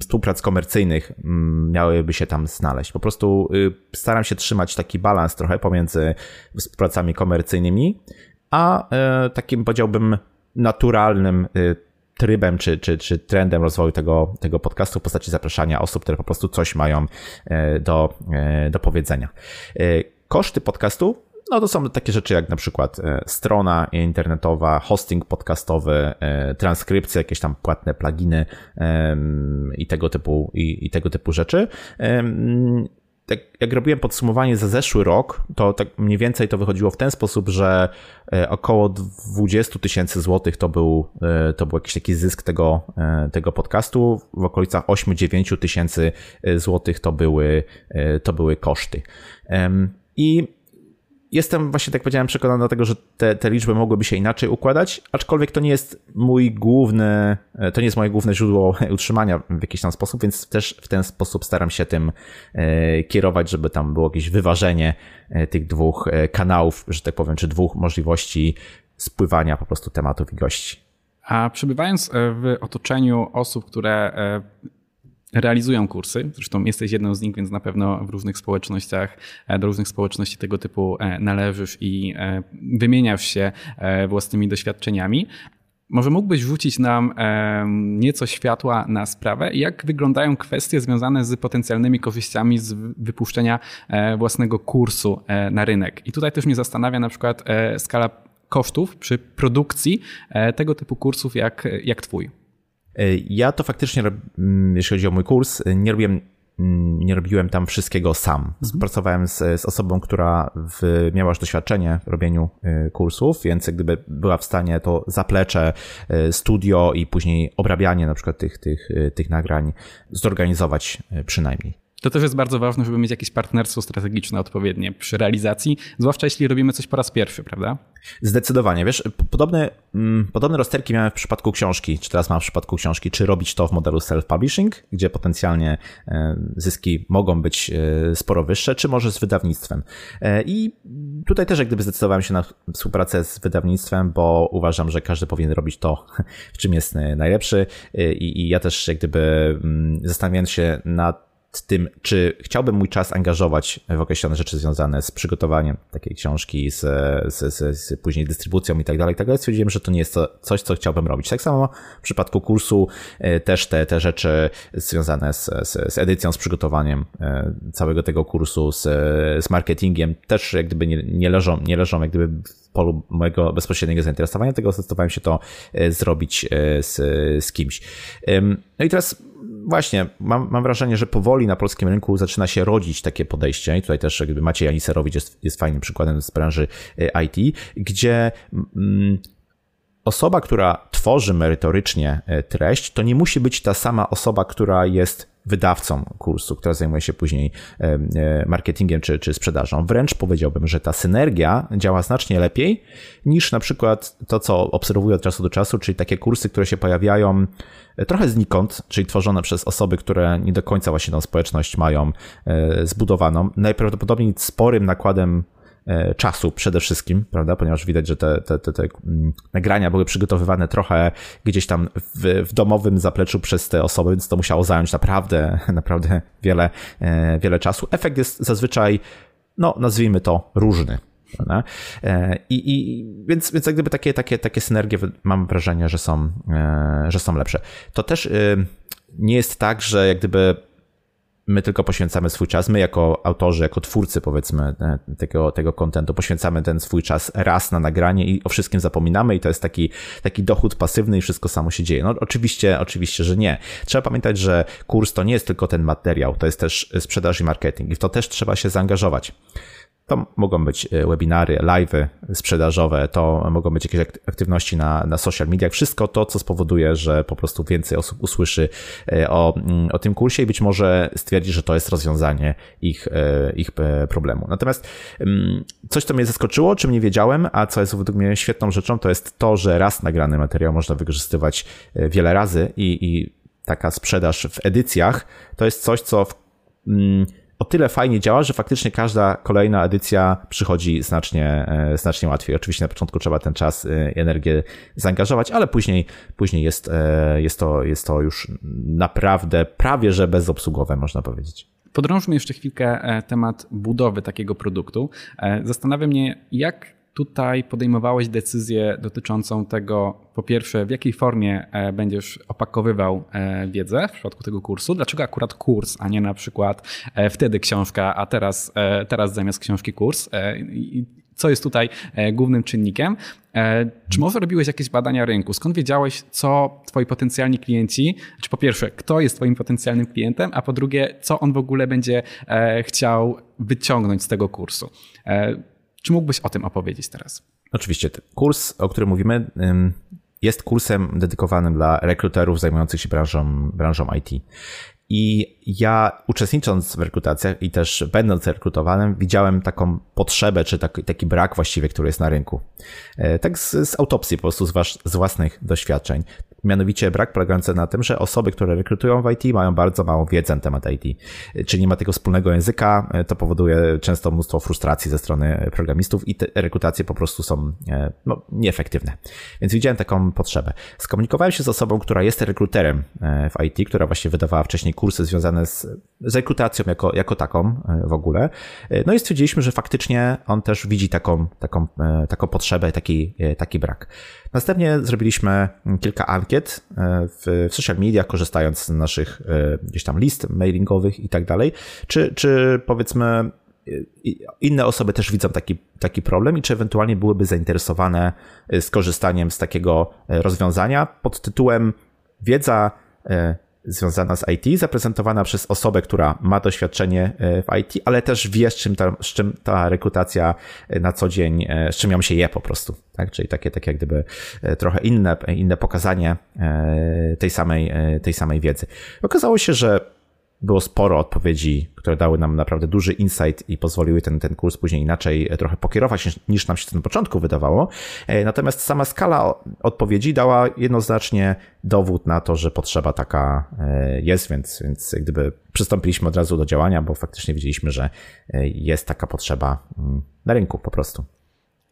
współprac komercyjnych miałyby się tam znaleźć. Po prostu y, staram się trzymać taki balans trochę pomiędzy współpracami komercyjnymi, a e, takim powiedziałbym naturalnym y, trybem czy, czy, czy trendem rozwoju tego, tego podcastu w postaci zapraszania osób, które po prostu coś mają e, do, e, do powiedzenia. E, koszty podcastu no to są takie rzeczy jak na przykład strona internetowa, hosting podcastowy, transkrypcje, jakieś tam płatne pluginy i tego typu, i, i tego typu rzeczy tak jak robiłem podsumowanie za zeszły rok, to tak mniej więcej to wychodziło w ten sposób, że e, około 20 tysięcy złotych to był, e, to był jakiś taki zysk tego, e, tego podcastu. W okolicach 8-9 tysięcy złotych to były, to były koszty. I jestem właśnie, tak powiedziałem, przekonany do tego, że te, te liczby mogłyby się inaczej układać, aczkolwiek to nie jest mój główny, to nie jest moje główne źródło <laughs> utrzymania w jakiś tam sposób, więc też w ten sposób staram się tym e, kierować, żeby tam było jakieś wyważenie e, tych dwóch e, kanałów, że tak powiem, czy dwóch możliwości spływania po prostu tematów i gości. A przebywając w otoczeniu osób, które realizują kursy. Zresztą jesteś jedną z nich, więc na pewno w różnych społecznościach, e, do różnych społeczności tego typu e, należysz i e, wymieniasz się własnymi doświadczeniami. Może mógłbyś rzucić nam nieco światła na sprawę, jak wyglądają kwestie związane z potencjalnymi korzyściami z wypuszczenia własnego kursu na rynek. I tutaj też mnie zastanawia na przykład skala kosztów przy produkcji tego typu kursów jak, jak Twój. E, ja to faktycznie, mm, jeśli chodzi o mój kurs, nie robiłem mm, nie robiłem tam wszystkiego sam. Mhm. Pracowałem z, z, osobą, która w, miała już doświadczenie w robieniu e, kursów, więc gdyby była w stanie to zaplecze, e, studio i później obrabianie na przykład tych, tych, tych nagrań zorganizować przynajmniej. To też jest bardzo ważne, żeby mieć jakieś partnerstwo strategiczne odpowiednie przy realizacji, zwłaszcza jeśli robimy coś po raz pierwszy, prawda? Zdecydowanie. Wiesz, podobne, mm, podobne rozterki miałem w przypadku książki, czy teraz mam w przypadku książki, czy robić to w modelu self-publishing, gdzie potencjalnie e, zyski mogą być e, sporo wyższe, czy może z wydawnictwem. E, I tutaj też jak gdyby zdecydowałem się na współpracę z wydawnictwem, bo uważam, że każdy powinien robić to, <laughs> w czym jest najlepszy i, i ja też jak gdyby mm, zastanawiając się nad tym, czy chciałbym mój czas angażować w określone rzeczy związane z przygotowaniem takiej książki, z, z, z, z później dystrybucją i tak dalej, tak dalej, stwierdziłem, że to nie jest to, coś, co chciałbym robić. Tak samo w przypadku kursu e, też te, te rzeczy związane z, z, z edycją, z przygotowaniem e, całego tego kursu, z, z marketingiem też jak gdyby nie, nie leżą, nie leżą jak gdyby w polu mojego bezpośredniego zainteresowania, tego zdecydowałem się to e, zrobić z, z kimś. No i teraz właśnie, mam, mam wrażenie, że powoli na polskim rynku zaczyna się rodzić takie podejście i tutaj też jakby Maciej Aniserowicz jest, jest fajnym przykładem z branży e, IT, gdzie mm, osoba, która tworzy merytorycznie e, treść, to nie musi być ta sama osoba, która jest wydawcą kursu, która zajmuje się później e, marketingiem czy, czy sprzedażą. Wręcz powiedziałbym, że ta synergia działa znacznie lepiej niż na przykład to, co obserwuję od czasu do czasu, czyli takie kursy, które się pojawiają trochę znikąd, czyli tworzone przez osoby, które nie do końca właśnie tą społeczność mają e, zbudowaną. Najprawdopodobniej sporym nakładem e, czasu przede wszystkim, prawda? Ponieważ widać, że te, te, te, te mm, nagrania były przygotowywane trochę gdzieś tam w, w, domowym zapleczu przez te osoby, więc to musiało zająć naprawdę, <laughs> naprawdę wiele, e, wiele czasu. Efekt jest zazwyczaj, no nazwijmy to, różny. E, I, i, więc, więc jak gdyby takie, takie, takie synergie mam wrażenie, że są, e, że są lepsze. To też y, nie jest tak, że jak gdyby my tylko poświęcamy swój czas, my jako autorzy, jako twórcy powiedzmy e, tego, tego kontentu, poświęcamy ten swój czas raz na nagranie i o wszystkim zapominamy i to jest taki, taki dochód pasywny i wszystko samo się dzieje. No oczywiście, oczywiście, że nie. Trzeba pamiętać, że kurs to nie jest tylko ten materiał, to jest też sprzedaż i marketing i w to też trzeba się zaangażować. To mogą być e, webinary, live'y sprzedażowe, to mogą być jakieś aktywności na, na social mediach, wszystko to, co spowoduje, że po prostu więcej osób usłyszy e, o, mm, o tym kursie i być może stwierdzi, że to jest rozwiązanie ich, e, ich problemu. Natomiast mm, coś, co mnie zaskoczyło, czym nie wiedziałem, a co jest według mnie świetną rzeczą, to jest to, że raz nagrany materiał można wykorzystywać wiele razy i, i taka sprzedaż w edycjach to jest coś, co w, mm, o tyle fajnie działa, że faktycznie każda kolejna edycja przychodzi znacznie, e, znacznie łatwiej. Oczywiście na początku trzeba ten czas e, i energię zaangażować, ale później, później jest, e, jest, to, jest to już naprawdę prawie że bezobsługowe, można powiedzieć. Podrążmy jeszcze chwilkę temat budowy takiego produktu. Zastanawia mnie, jak tutaj podejmowałeś decyzję dotyczącą tego, po pierwsze, w jakiej formie e, będziesz opakowywał e, wiedzę w przypadku tego kursu, dlaczego akurat kurs, a nie na przykład e, wtedy książka, a teraz, teraz zamiast książki kurs. Co jest tutaj głównym czynnikiem? Czy może robiłeś jakieś badania rynku? Skąd wiedziałeś, co twoi potencjalni klienci, czy po pierwsze, kto jest twoim potencjalnym klientem, a po drugie, co on w ogóle będzie chciał wyciągnąć z tego kursu? Czy mógłbyś o tym opowiedzieć teraz? Oczywiście. Kurs, o którym mówimy, jest kursem dedykowanym dla rekruterów zajmujących się branżą, branżą IT. I ja uczestnicząc w rekrutacjach i też będąc rekrutowanym, widziałem taką potrzebę, czy taki, taki brak właściwie, który jest na rynku. E, tak z, z autopsji po prostu z, was, z własnych doświadczeń. Mianowicie brak polegający na tym, że osoby, które rekrutują w IT mają bardzo małą wiedzę na temat IT. Czyli nie ma tego wspólnego języka, e, to powoduje często mnóstwo frustracji ze strony programistów i te rekrutacje po prostu są e, no, nieefektywne. Więc widziałem taką potrzebę. Skomunikowałem się z osobą, która jest rekruterem w IT, która właśnie wydawała wcześniej kursy związane związane z, z rekrutacją jako, jako taką e, w ogóle. E, no i stwierdziliśmy, że faktycznie on też widzi taką, taką, e, taką potrzebę, taki, taki brak. Następnie zrobiliśmy kilka ankiet w, w social mediach, korzystając z naszych gdzieś tam list mailingowych i tak dalej. Czy, czy powiedzmy inne osoby też widzą taki, taki problem i czy ewentualnie byłyby zainteresowane skorzystaniem z takiego rozwiązania pod tytułem wiedza związana z IT, zaprezentowana przez osobę, która ma doświadczenie e, w IT, ale też wie, z czym ta, z czym ta rekrutacja e, na co dzień, e, z czym ją się je po prostu. Tak? Czyli takie, takie jak gdyby trochę inne, inne pokazanie tej samej, tej samej wiedzy. Okazało się, że było sporo odpowiedzi, które dały nam naprawdę duży insight i pozwoliły ten, ten kurs później inaczej e, trochę pokierować niż nam się na początku wydawało. E, natomiast sama skala odpowiedzi dała jednoznacznie dowód na to, że potrzeba taka e, jest, więc, więc gdyby przystąpiliśmy od razu do działania, bo faktycznie widzieliśmy, że jest taka potrzeba mm, na rynku po prostu.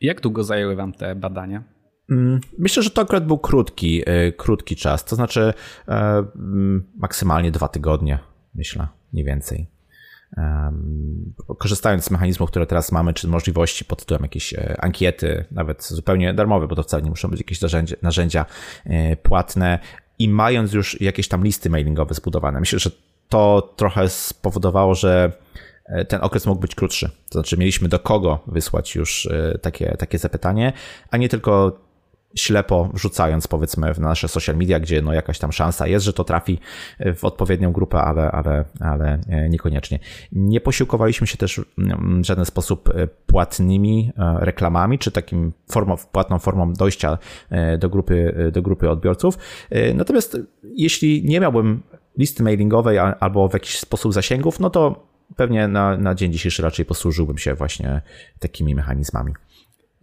Jak długo zajęły Wam te badania? Mm, myślę, że to akurat był krótki, krótki czas, to znaczy mm, maksymalnie dwa tygodnie myślę, mniej więcej. Korzystając z mechanizmów, które teraz mamy, czy możliwości pod tytułem jakieś e, ankiety, nawet zupełnie darmowe, bo to wcale nie muszą być jakieś narzędzia, narzędzia e, płatne i mając już jakieś tam listy mailingowe zbudowane, myślę, że to trochę spowodowało, że e, ten okres mógł być krótszy. To znaczy, mieliśmy do kogo wysłać już takie, takie zapytanie, a nie tylko ślepo wrzucając powiedzmy w nasze social media, gdzie no jakaś tam szansa jest, że to trafi w odpowiednią grupę, ale, ale, ale e, niekoniecznie. Nie posiłkowaliśmy się też w żaden sposób e, płatnymi e, reklamami, czy takim formą, płatną formą dojścia do grupy, do grupy odbiorców. Natomiast jeśli nie miałbym listy mailingowej albo w jakiś sposób zasięgów, no to pewnie na, na dzień dzisiejszy raczej posłużyłbym się właśnie takimi mechanizmami.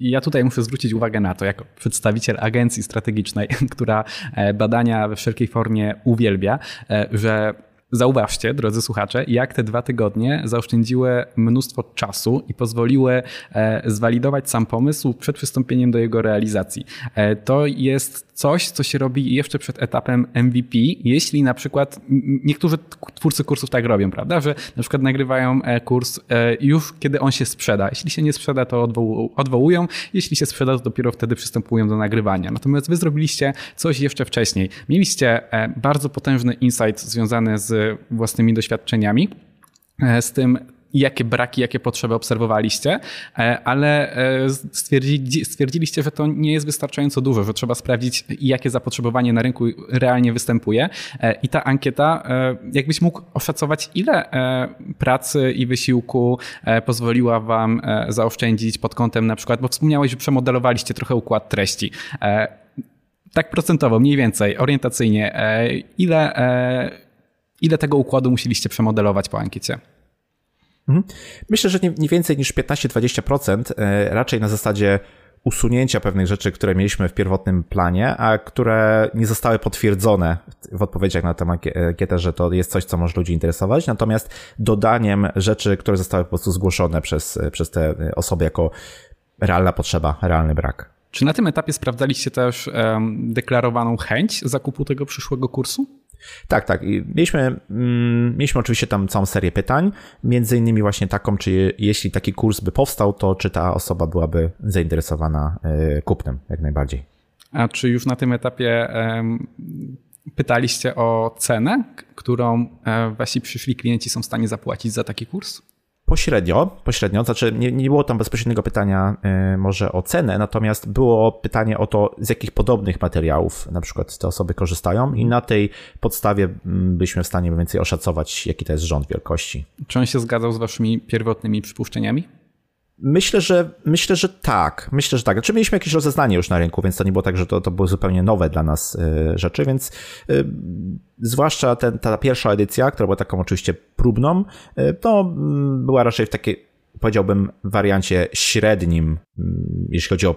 I ja tutaj muszę zwrócić uwagę na to, jako przedstawiciel agencji strategicznej, <laughs> która e, badania we wszelkiej formie uwielbia, e, że Zauważcie, drodzy słuchacze, jak te dwa tygodnie zaoszczędziły mnóstwo czasu i pozwoliły e, zwalidować sam pomysł przed przystąpieniem do jego realizacji. To jest coś, co się robi jeszcze przed etapem MVP, jeśli na przykład niektórzy twórcy kursów tak robią, prawda, że na przykład nagrywają e, kurs e, już kiedy on się sprzeda. Jeśli się nie sprzeda, to odwołują, jeśli się sprzeda, to dopiero wtedy przystępują do nagrywania. Natomiast wy zrobiliście coś jeszcze wcześniej. Mieliście e, bardzo potężny insight związany z z własnymi doświadczeniami, z tym, jakie braki, jakie potrzeby obserwowaliście, e, ale e, stwierdzi, stwierdziliście, że to nie jest wystarczająco dużo, że trzeba sprawdzić, jakie zapotrzebowanie na rynku realnie występuje. E, I ta ankieta, jakbyś mógł oszacować, ile pracy i wysiłku pozwoliła Wam zaoszczędzić pod kątem na przykład, bo wspomniałeś, że przemodelowaliście trochę układ treści. Tak procentowo, mniej więcej, orientacyjnie, ile, ile tego układu musieliście przemodelować po ankiecie? Mhm. Myślę, że nie, nie więcej niż 15-20%, e, raczej na zasadzie usunięcia pewnych rzeczy, które mieliśmy w pierwotnym planie, a które nie zostały potwierdzone w odpowiedziach na tę ankietę, że to jest coś, co może ludzi interesować, natomiast dodaniem rzeczy, które zostały po prostu zgłoszone przez, przez te osoby jako realna potrzeba, realny brak. Czy na tym etapie sprawdzaliście też um, deklarowaną chęć zakupu tego przyszłego kursu? Tak, tak. mieliśmy, mm, mieliśmy oczywiście tam całą serię pytań, między innymi właśnie taką, czy jeśli taki kurs by powstał, to czy ta osoba byłaby zainteresowana e, kupnem, jak najbardziej. A czy już na tym etapie pytaliście o cenę, którą e, wasi przyszli klienci są w stanie zapłacić za taki kurs? Pośrednio, pośrednio, znaczy nie, nie było tam bezpośredniego pytania y, może o cenę, natomiast było pytanie o to, z jakich podobnych materiałów na przykład te osoby korzystają i na tej podstawie mm, byliśmy w stanie mniej więcej oszacować, jaki to jest rząd wielkości. Czy on się zgadzał z waszymi pierwotnymi przypuszczeniami? Myślę, że myślę, że tak. Myślę, że tak. Znaczy mieliśmy jakieś rozeznanie już na rynku, więc to nie było tak, że to, to były zupełnie nowe dla nas y, rzeczy, więc y, zwłaszcza ten, ta pierwsza edycja, która była taką oczywiście próbną, y, to mm, była raczej w takiej, powiedziałbym, wariancie średnim, mm, jeśli chodzi o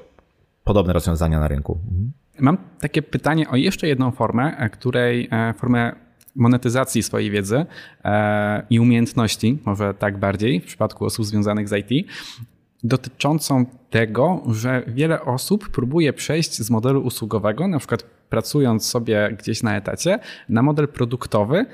podobne rozwiązania na rynku. Mhm. Mam takie pytanie o jeszcze jedną formę, e, której e, formę monetyzacji swojej wiedzy e, i umiejętności, może tak bardziej w przypadku osób związanych z IT, dotyczącą tego, że wiele osób próbuje przejść z modelu usługowego, na przykład pracując sobie gdzieś na etacie, na model produktowy,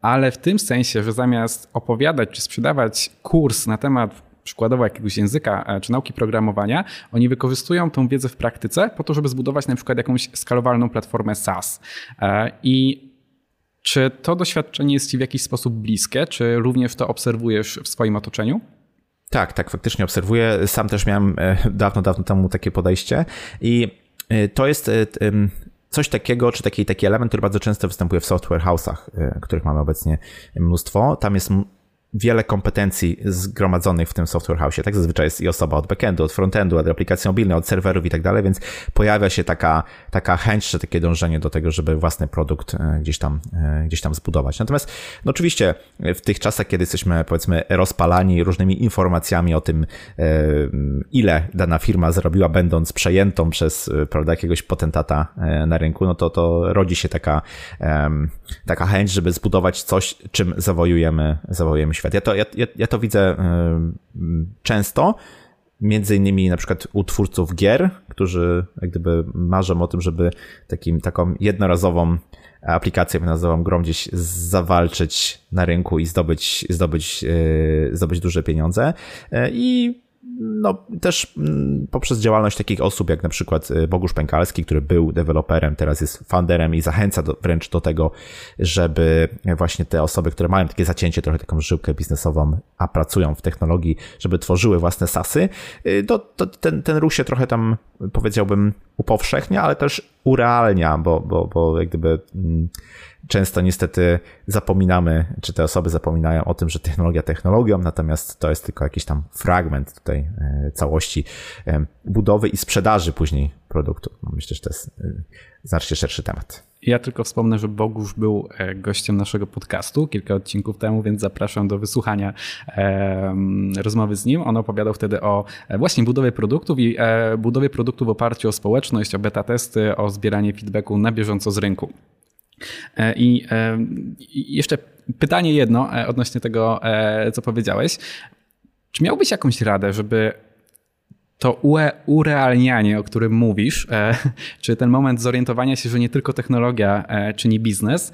ale w tym sensie, że zamiast opowiadać czy sprzedawać kurs na temat przykładowo jakiegoś języka e, czy nauki programowania, oni wykorzystują tą wiedzę w praktyce po to, żeby zbudować na przykład jakąś skalowalną platformę SaaS. E, I czy to doświadczenie jest Ci w jakiś sposób bliskie? Czy również to obserwujesz w swoim otoczeniu? Tak, tak, faktycznie obserwuję. Sam też miałem e, dawno, dawno temu takie podejście i e, to jest e, coś takiego, czy taki, taki element, który bardzo często występuje w software house'ach, których mamy obecnie mnóstwo. Tam jest wiele kompetencji zgromadzonych w tym software house. Tak zazwyczaj jest i osoba od backendu, od frontendu, od aplikacji mobilnej, od serwerów i tak dalej, więc pojawia się taka, taka chęć, czy takie dążenie do tego, żeby własny produkt e, gdzieś tam, e, gdzieś tam zbudować. Natomiast, no oczywiście, w tych czasach, kiedy jesteśmy, powiedzmy, rozpalani różnymi informacjami o tym, e, ile dana firma zrobiła, będąc przejętą przez, prawda, jakiegoś potentata na rynku, no to, to rodzi się taka, taka chęć, żeby zbudować coś, czym zawojujemy, zawojujemy świat. Ja to, ja, ja to widzę często, między innymi na przykład u twórców gier, którzy jak gdyby marzą o tym, żeby takim, taką jednorazową aplikację nazywam grą gdzieś zawalczyć na rynku i zdobyć, zdobyć, e, zdobyć duże pieniądze. E, I no, też mm, poprzez działalność takich osób jak na przykład y, Bogusz Pękalski, który był deweloperem, teraz jest founderem i zachęca do, wręcz do tego, żeby właśnie te osoby, które mają takie zacięcie, trochę taką żyłkę biznesową, a pracują w technologii, żeby tworzyły własne sasy, y, to, to ten, ten ruch się trochę tam powiedziałbym upowszechnia, ale też urealnia, bo, bo, bo jak gdyby mm, często niestety zapominamy, czy te osoby zapominają o tym, że technologia technologią, natomiast to jest tylko jakiś tam fragment tutaj e, całości e, budowy i sprzedaży później produktu. No, myślę, że to jest e, znacznie szerszy temat. Ja tylko wspomnę, że Bogusz był gościem naszego podcastu kilka odcinków temu, więc zapraszam do wysłuchania rozmowy z nim. On opowiadał wtedy o właśnie budowie produktów i budowie produktów w oparciu o społeczność, o beta testy, o zbieranie feedbacku na bieżąco z rynku. E, I jeszcze pytanie jedno e, odnośnie tego, e, co powiedziałeś. Czy miałbyś jakąś radę, żeby to urealnianie, o którym mówisz, <laughs> czy ten moment zorientowania się, że nie tylko technologia czyni biznes,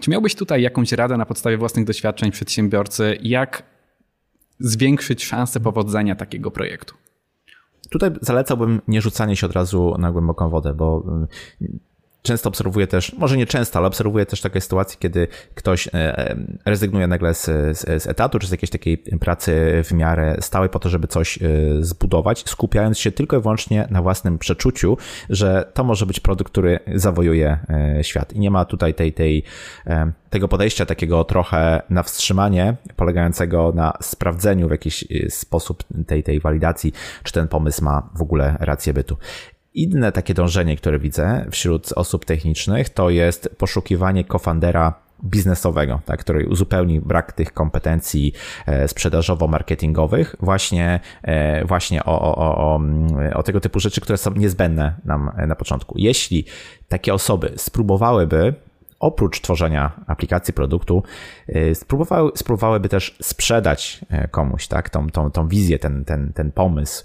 czy miałbyś tutaj jakąś radę na podstawie własnych doświadczeń przedsiębiorcy, jak zwiększyć szanse powodzenia takiego projektu? Tutaj zalecałbym nie rzucanie się od razu na głęboką wodę, bo często obserwuję też, może nie często, ale obserwuję też takie sytuacje, kiedy ktoś rezygnuje nagle z, z, z etatu, czy z jakiejś takiej pracy w miarę stałej po to, żeby coś zbudować, skupiając się tylko i wyłącznie na własnym przeczuciu, że to może być produkt, który zawojuje świat. I nie ma tutaj tej, tej, tego podejścia takiego trochę na wstrzymanie, polegającego na sprawdzeniu w jakiś sposób tej, tej walidacji, czy ten pomysł ma w ogóle rację bytu. Inne takie dążenie, które widzę wśród osób technicznych, to jest poszukiwanie kofandera biznesowego, tak, który uzupełni brak tych kompetencji e, sprzedażowo-marketingowych właśnie, e, właśnie o, o, o, o tego typu rzeczy, które są niezbędne nam na początku. Jeśli takie osoby spróbowałyby oprócz tworzenia aplikacji produktu, y, spróbowały, spróbowałyby też sprzedać e, komuś tak, tą, tą, tą wizję, ten, ten, ten pomysł.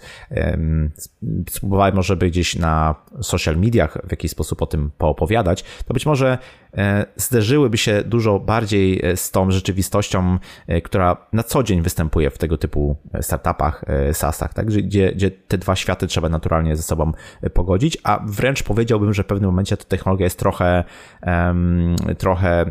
Spróbowały może by gdzieś na social mediach w jakiś sposób o tym poopowiadać, to być może zderzyłyby się dużo bardziej e, z tą rzeczywistością, e, która na co dzień występuje w tego typu startupach, SaaSach, tak? gdzie, gdzie te dwa światy trzeba naturalnie ze sobą pogodzić, a wręcz powiedziałbym, że w pewnym momencie ta technologia jest trochę, trochę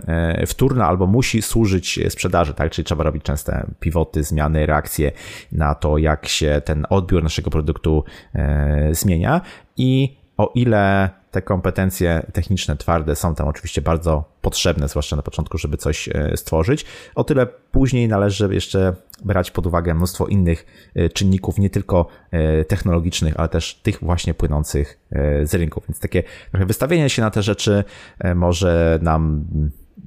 wtórna albo musi służyć sprzedaży, tak? czyli trzeba robić częste pivoty, zmiany, reakcje na to, jak się ten odbiór naszego produktu e, zmienia i o ile te kompetencje techniczne, twarde są tam oczywiście bardzo potrzebne, zwłaszcza na początku, żeby coś e, stworzyć, o tyle później należy jeszcze brać pod uwagę mnóstwo innych e, czynników, nie tylko e, technologicznych, ale też tych właśnie płynących z rynku. Więc takie trochę wystawienie się na te rzeczy może nam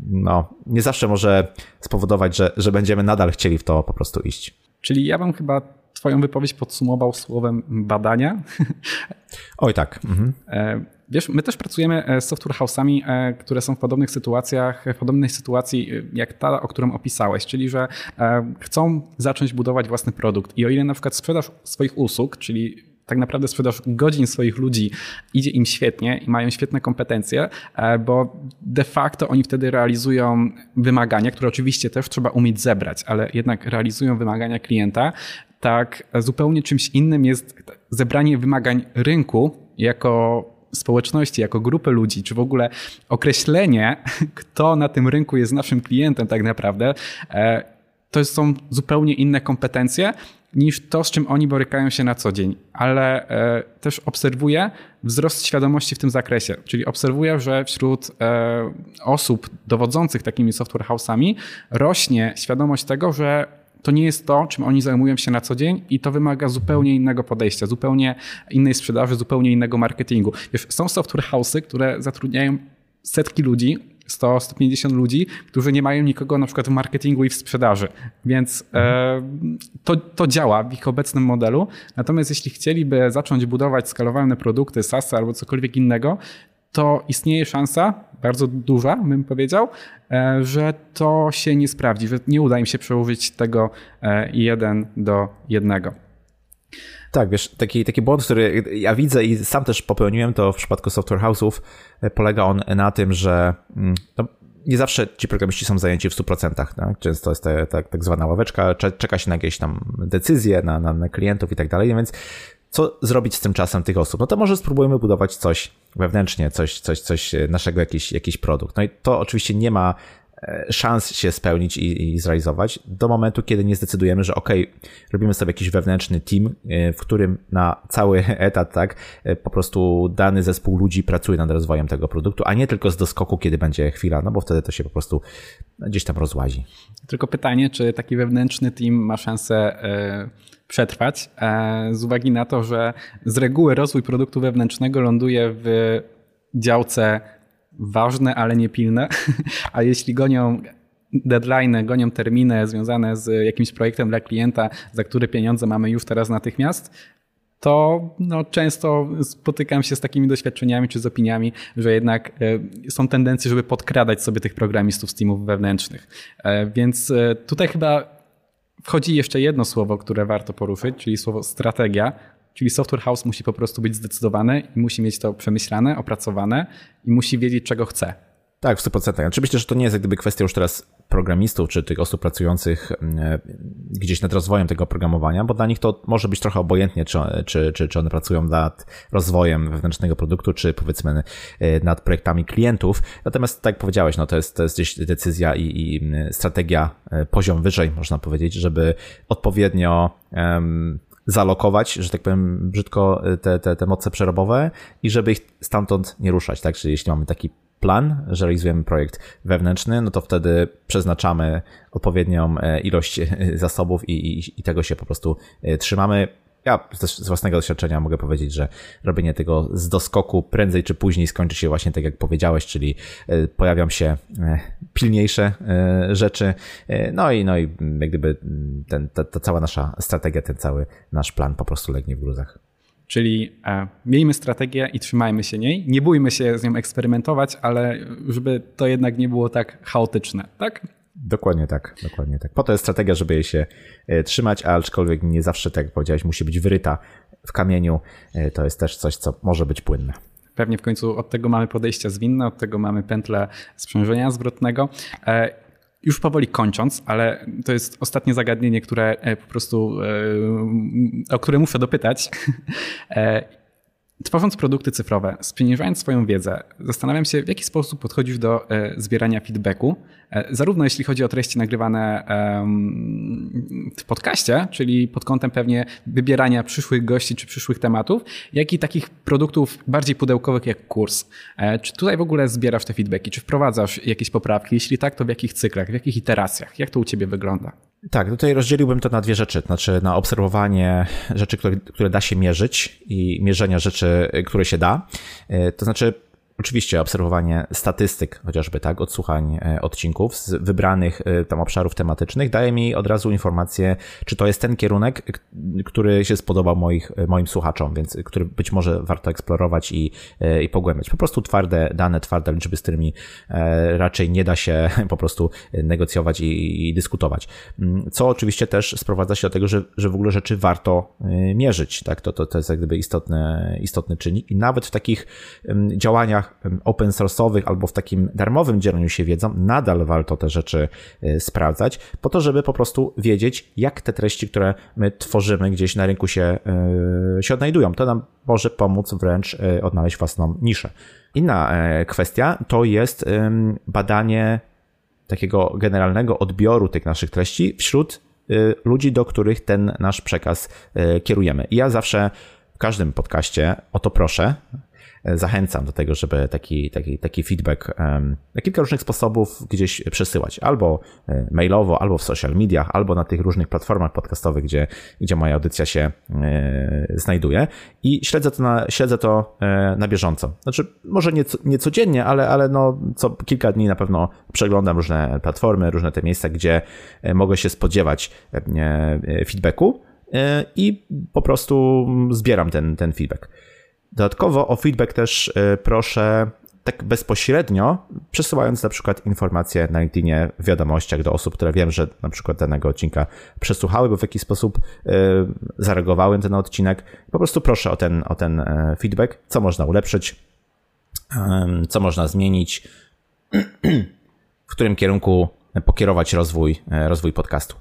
no, nie zawsze może spowodować, że, że będziemy nadal chcieli w to po prostu iść. Czyli ja bym chyba Twoją wypowiedź podsumował słowem badania. Oj, tak. Mhm. Wiesz, my też pracujemy e, z software house'ami, e, które są w podobnych sytuacjach, w podobnej sytuacji e, jak ta, o którą opisałeś, czyli że chcą zacząć budować własny produkt i o ile na przykład sprzedaż swoich usług, czyli tak naprawdę sprzedaż godzin swoich ludzi idzie im świetnie i mają świetne kompetencje, bo de facto oni wtedy realizują wymagania, które oczywiście też trzeba umieć zebrać, ale jednak realizują wymagania klienta. Tak, zupełnie czymś innym jest zebranie wymagań rynku jako społeczności, jako grupy ludzi, czy w ogóle określenie, <laughs> kto na tym rynku jest naszym klientem tak naprawdę, e, to są zupełnie inne kompetencje niż to, z czym oni borykają się na co dzień. Ale e, też obserwuję wzrost świadomości w tym zakresie, czyli obserwuję, że wśród e, osób dowodzących takimi software house'ami rośnie świadomość tego, że to nie jest to, czym oni zajmują się na co dzień i to wymaga zupełnie innego podejścia, zupełnie innej sprzedaży, zupełnie innego marketingu. Wiesz, są software house'y, które zatrudniają setki ludzi, 100, 150 ludzi, którzy nie mają nikogo na przykład w marketingu i w sprzedaży. Więc e, to, to działa w ich obecnym modelu. Natomiast jeśli chcieliby zacząć budować skalowalne produkty, SaaS albo cokolwiek innego, to istnieje szansa, bardzo duża, bym powiedział, e, że to się nie sprawdzi, że nie uda im się przełożyć tego e, jeden do jednego. Tak, wiesz, taki, taki błąd, który ja widzę i sam też popełniłem to w przypadku software house'ów, e, polega on na tym, że mm, no, nie zawsze ci programiści są zajęci w 100%. Tak? Często jest ta, ta, tak zwana ławeczka, czeka się na jakieś tam decyzje, na, na, na klientów i tak dalej, więc co zrobić z tym czasem tych osób? No to może spróbujemy budować coś wewnętrznie, coś, coś, coś naszego, jakiś, jakiś produkt. No i to oczywiście nie ma e, szans się spełnić i, i zrealizować do momentu, kiedy nie zdecydujemy, że ok, robimy sobie jakiś wewnętrzny team, e, w którym na cały <laughs> etat, tak, e, po prostu dany zespół ludzi pracuje nad rozwojem tego produktu, a nie tylko z doskoku, kiedy będzie chwila, no bo wtedy to się po prostu gdzieś tam rozłazi. Tylko pytanie, czy taki wewnętrzny team ma szansę przetrwać, e, z uwagi na to, że z reguły rozwój produktu wewnętrznego ląduje w działce ważne, ale nie pilne, <laughs> a jeśli gonią deadline, gonią terminy związane z jakimś projektem dla klienta, za który pieniądze mamy już teraz natychmiast, to no, często spotykam się z takimi doświadczeniami czy z opiniami, że jednak e, są tendencje, żeby podkradać sobie tych programistów z teamów wewnętrznych. E, więc tutaj chyba wchodzi jeszcze jedno słowo, które warto poruszyć, czyli słowo strategia. Czyli software house musi po prostu być zdecydowany i musi mieć to przemyślane, opracowane i musi wiedzieć, czego chce. Tak, w 100%. Oczywiście, że to nie jest jak gdyby kwestia już teraz programistów, czy tych osób pracujących gdzieś nad rozwojem tego oprogramowania, bo dla nich to może być trochę obojętnie, czy, czy, czy, czy one pracują nad rozwojem wewnętrznego produktu, czy powiedzmy nad projektami klientów. Natomiast tak jak powiedziałeś, no to jest, to jest gdzieś decyzja i, i strategia poziom wyżej, można powiedzieć, żeby odpowiednio um, zalokować, że tak powiem brzydko, te, te, te moce przerobowe i żeby ich stamtąd nie ruszać, tak? Czyli jeśli mamy taki plan, że realizujemy projekt wewnętrzny, no to wtedy przeznaczamy odpowiednią e, ilość e, zasobów i, i, i tego się po prostu e, trzymamy ja też z własnego doświadczenia mogę powiedzieć, że robienie tego z doskoku prędzej czy później skończy się właśnie tak, jak powiedziałeś, czyli e, pojawią się e, pilniejsze e, rzeczy, no i, no i jak gdyby ten, ta, ta cała nasza strategia, ten cały nasz plan po prostu legnie w gruzach. Czyli e, miejmy strategię i trzymajmy się niej. Nie bójmy się z nią eksperymentować, ale żeby to jednak nie było tak chaotyczne, tak? Dokładnie tak, dokładnie tak. Po to jest strategia, żeby jej się e, trzymać, aczkolwiek nie zawsze, tak jak powiedziałeś, musi być wyryta w kamieniu. E, to jest też coś, co może być płynne. Pewnie w końcu od tego mamy podejścia zwinne, od tego mamy pętlę sprzężenia zwrotnego. E, już powoli kończąc, ale to jest ostatnie zagadnienie, które po prostu, o które muszę dopytać. <laughs> Tworząc produkty cyfrowe, spieniężając swoją wiedzę, zastanawiam się, w jaki sposób podchodzisz do e, zbierania feedbacku, e, zarówno jeśli chodzi o treści nagrywane w podcaście, czyli pod kątem pewnie wybierania przyszłych gości czy przyszłych tematów, jak i takich produktów bardziej pudełkowych jak kurs. E, czy tutaj w ogóle zbierasz te feedbacki? Czy wprowadzasz jakieś poprawki? Jeśli tak, to w jakich cyklach, w jakich iteracjach? Jak to u ciebie wygląda? Tak, tutaj rozdzieliłbym to na dwie rzeczy. Znaczy na obserwowanie rzeczy, które, które da się mierzyć i mierzenia rzeczy, które się da. E, to znaczy Oczywiście obserwowanie statystyk, chociażby tak, odsłuchań e, odcinków z wybranych e, tam obszarów tematycznych daje mi od razu informację, czy to jest ten kierunek, który się spodobał moich, e, moim słuchaczom, więc który być może warto eksplorować i, i pogłębiać. Po prostu twarde dane, twarde liczby, z którymi raczej nie da się <laughs> po prostu negocjować i, i dyskutować. Mm, co oczywiście też sprowadza się do tego, że, że w ogóle rzeczy warto mierzyć, tak, to, to, to jest jak gdyby istotny, istotny czynnik i nawet w takich działaniach open source'owych albo w takim darmowym dzieleniu się wiedzą, nadal warto te rzeczy e, sprawdzać, po to, żeby po prostu wiedzieć, jak te treści, które my tworzymy gdzieś na rynku się, e, się odnajdują. To nam może pomóc wręcz e, odnaleźć własną niszę. Inna kwestia to jest badanie takiego generalnego odbioru tych naszych treści wśród ludzi, do których ten nasz przekaz kierujemy. I ja zawsze w każdym podcaście o to proszę, zachęcam do tego, żeby taki, taki, taki feedback na kilka różnych sposobów gdzieś przesyłać. Albo e, mailowo, albo w social mediach, albo na tych różnych platformach podcastowych, gdzie, gdzie moja audycja się e, znajduje. I śledzę to na, śledzę to e, na bieżąco. Znaczy, może nie, nie codziennie, ale, ale no, co kilka dni na pewno przeglądam różne platformy, różne te miejsca, gdzie mogę się spodziewać feedbacku i po prostu zbieram ten, ten feedback. Dodatkowo o feedback też e, proszę tak bezpośrednio, przesyłając na przykład informacje na LinkedInie w wiadomościach do osób, które wiem, że na przykład danego odcinka przesłuchały, bo w jakiś sposób e, zareagowały na ten odcinek. Po prostu proszę o ten, o ten e, feedback, co można ulepszyć, co można zmienić, w którym kierunku pokierować rozwój, rozwój podcastu.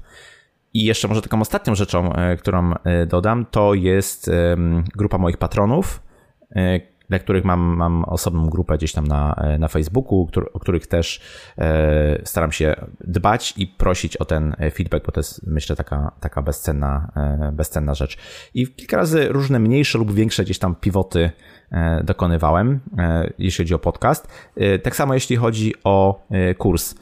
I jeszcze może taką ostatnią rzeczą, którą dodam, to jest grupa moich patronów, E, dla których mam, mam osobną grupę gdzieś tam na, e, na Facebooku, o których też e, staram się dbać i prosić o ten feedback, bo to jest myślę taka, taka bezcenna, bezcenna rzecz. I kilka razy różne mniejsze lub większe gdzieś tam pivoty dokonywałem, jeśli chodzi o podcast. Tak samo jeśli chodzi o kurs.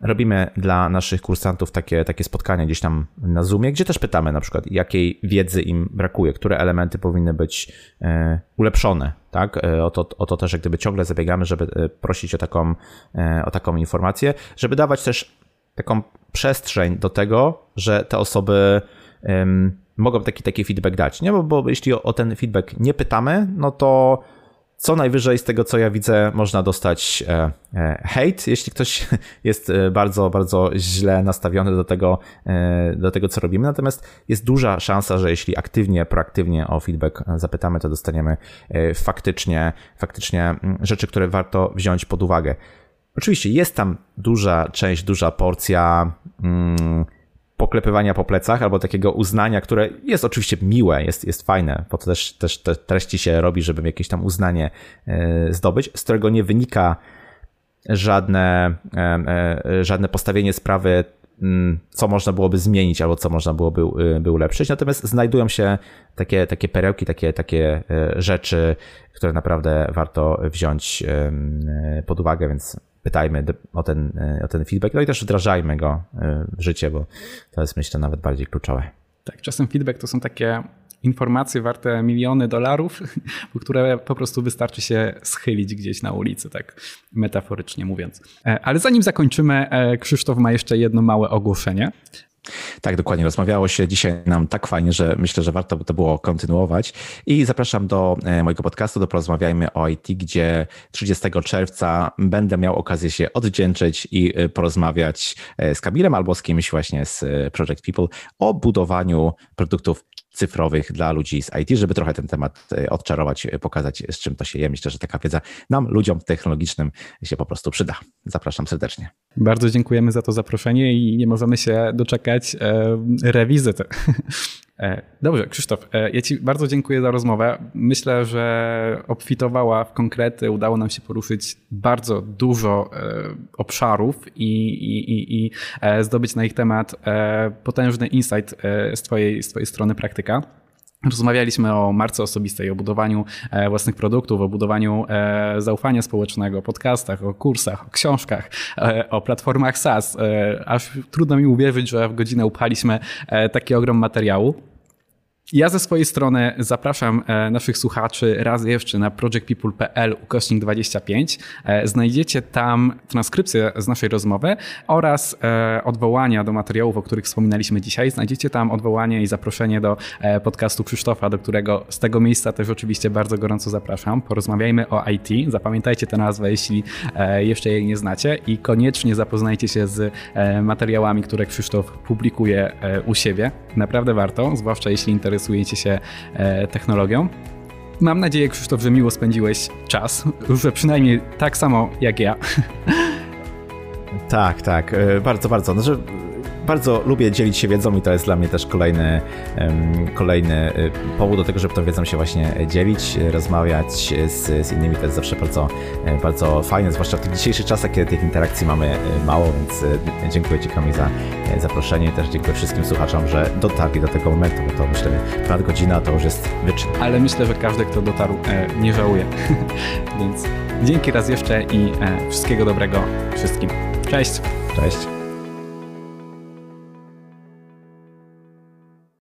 Robimy dla naszych kursantów takie, takie spotkania gdzieś tam na Zoomie, gdzie też pytamy na przykład, jakiej wiedzy im brakuje, które elementy powinny być e, ulepszone. Tak? E, o, to, o to też jak gdyby ciągle zabiegamy, żeby e, prosić o taką, o taką informację, żeby dawać też taką przestrzeń do tego, że te osoby mogą taki, taki feedback dać. Nie? Bo, bo jeśli o, o ten feedback nie pytamy, no to co najwyżej z tego, co ja widzę, można dostać e, e, hate, jeśli ktoś <laughs> jest e, bardzo, bardzo źle nastawiony do tego, do tego, co robimy. Natomiast jest duża szansa, że jeśli aktywnie, proaktywnie o feedback zapytamy, to dostaniemy faktycznie, faktycznie mm, rzeczy, które warto wziąć pod uwagę. Oczywiście jest tam duża część, duża porcja mm, poklepywania po plecach albo takiego uznania, które jest oczywiście miłe, jest, jest fajne, po to też, też te treści się robi, żeby jakieś tam uznanie e, zdobyć, z którego nie wynika żadne, e, e, żadne postawienie sprawy Mm, co można byłoby zmienić albo co można byłoby by ulepszyć. Natomiast znajdują się takie, takie perełki, takie, takie rzeczy, które naprawdę warto wziąć pod uwagę, więc pytajmy o ten, o ten feedback, no i też wdrażajmy go w życie, bo to jest myślę nawet bardziej kluczowe. Tak, czasem feedback to są takie informacje warte miliony dolarów, <laughs> po które po prostu wystarczy się schylić gdzieś na ulicy, tak metaforycznie mówiąc. E, ale zanim zakończymy, e, Krzysztof ma jeszcze jedno małe ogłoszenie. Tak, dokładnie. Rozmawiało się dzisiaj nam tak fajnie, że myślę, że warto by to było kontynuować. I zapraszam do e, mojego podcastu, do Porozmawiajmy o IT, gdzie 30 czerwca będę miał okazję się odwdzięczyć i porozmawiać z Kamilem albo z kimś właśnie z Project People o budowaniu produktów cyfrowych dla ludzi z IT, żeby trochę ten temat e, odczarować, e, pokazać, z czym to się je. Myślę, że taka wiedza nam, ludziom technologicznym się po prostu przyda. Zapraszam serdecznie. Bardzo dziękujemy za to zaproszenie i nie możemy się doczekać e, rewizyty. E, <laughs> dobrze, Krzysztof, e, ja Ci bardzo dziękuję za rozmowę. Myślę, że obfitowała w konkrety, udało nam się poruszyć bardzo dużo e, obszarów i, i, i zdobyć na ich temat potężny insight z Twojej, z twojej strony praktyka. Rozmawialiśmy o marce osobistej, o budowaniu własnych produktów, o budowaniu zaufania społecznego, podcastach, o kursach, o książkach, o platformach SaaS. Aż trudno mi uwierzyć, że w godzinę upchaliśmy taki ogrom materiału. Ja ze swojej strony zapraszam e, naszych słuchaczy raz jeszcze na projectpeople.pl ukośnik 25. E, znajdziecie tam transkrypcję z naszej rozmowy oraz e, odwołania do materiałów, o których wspominaliśmy dzisiaj. Znajdziecie tam odwołanie i zaproszenie do podcastu Krzysztofa, do którego z tego miejsca też oczywiście bardzo gorąco zapraszam. Porozmawiajmy o IT. Zapamiętajcie tę nazwę, jeśli jeszcze jej nie znacie i koniecznie zapoznajcie się z materiałami, które Krzysztof publikuje u siebie. Naprawdę warto, zwłaszcza jeśli interesuje interesujecie się e, technologią. Mam nadzieję, Krzysztof, że miło spędziłeś czas, <laughs> że przynajmniej tak samo jak ja. <laughs> Tak, tak, e, bardzo, bardzo. Znaczy, bardzo lubię dzielić się wiedzą i to jest dla mnie też kolejny, kolejny y, powód do tego, żeby tą wiedzą się właśnie dzielić, rozmawiać z, z innymi. To jest zawsze bardzo, e, bardzo fajne, zwłaszcza w tych dzisiejszych czasach, kiedy tych interakcji mamy e, mało, więc e, dziękuję Ci Kamil za zaproszenie. Też dziękuję wszystkim słuchaczom, że dotarli do tego momentu, bo to myślę ponad godzina to już jest wyczyn. Ale myślę, że każdy, kto dotarł, nie żałuje. <laughs> więc dzięki raz jeszcze i wszystkiego dobrego wszystkim. Cześć. Cześć.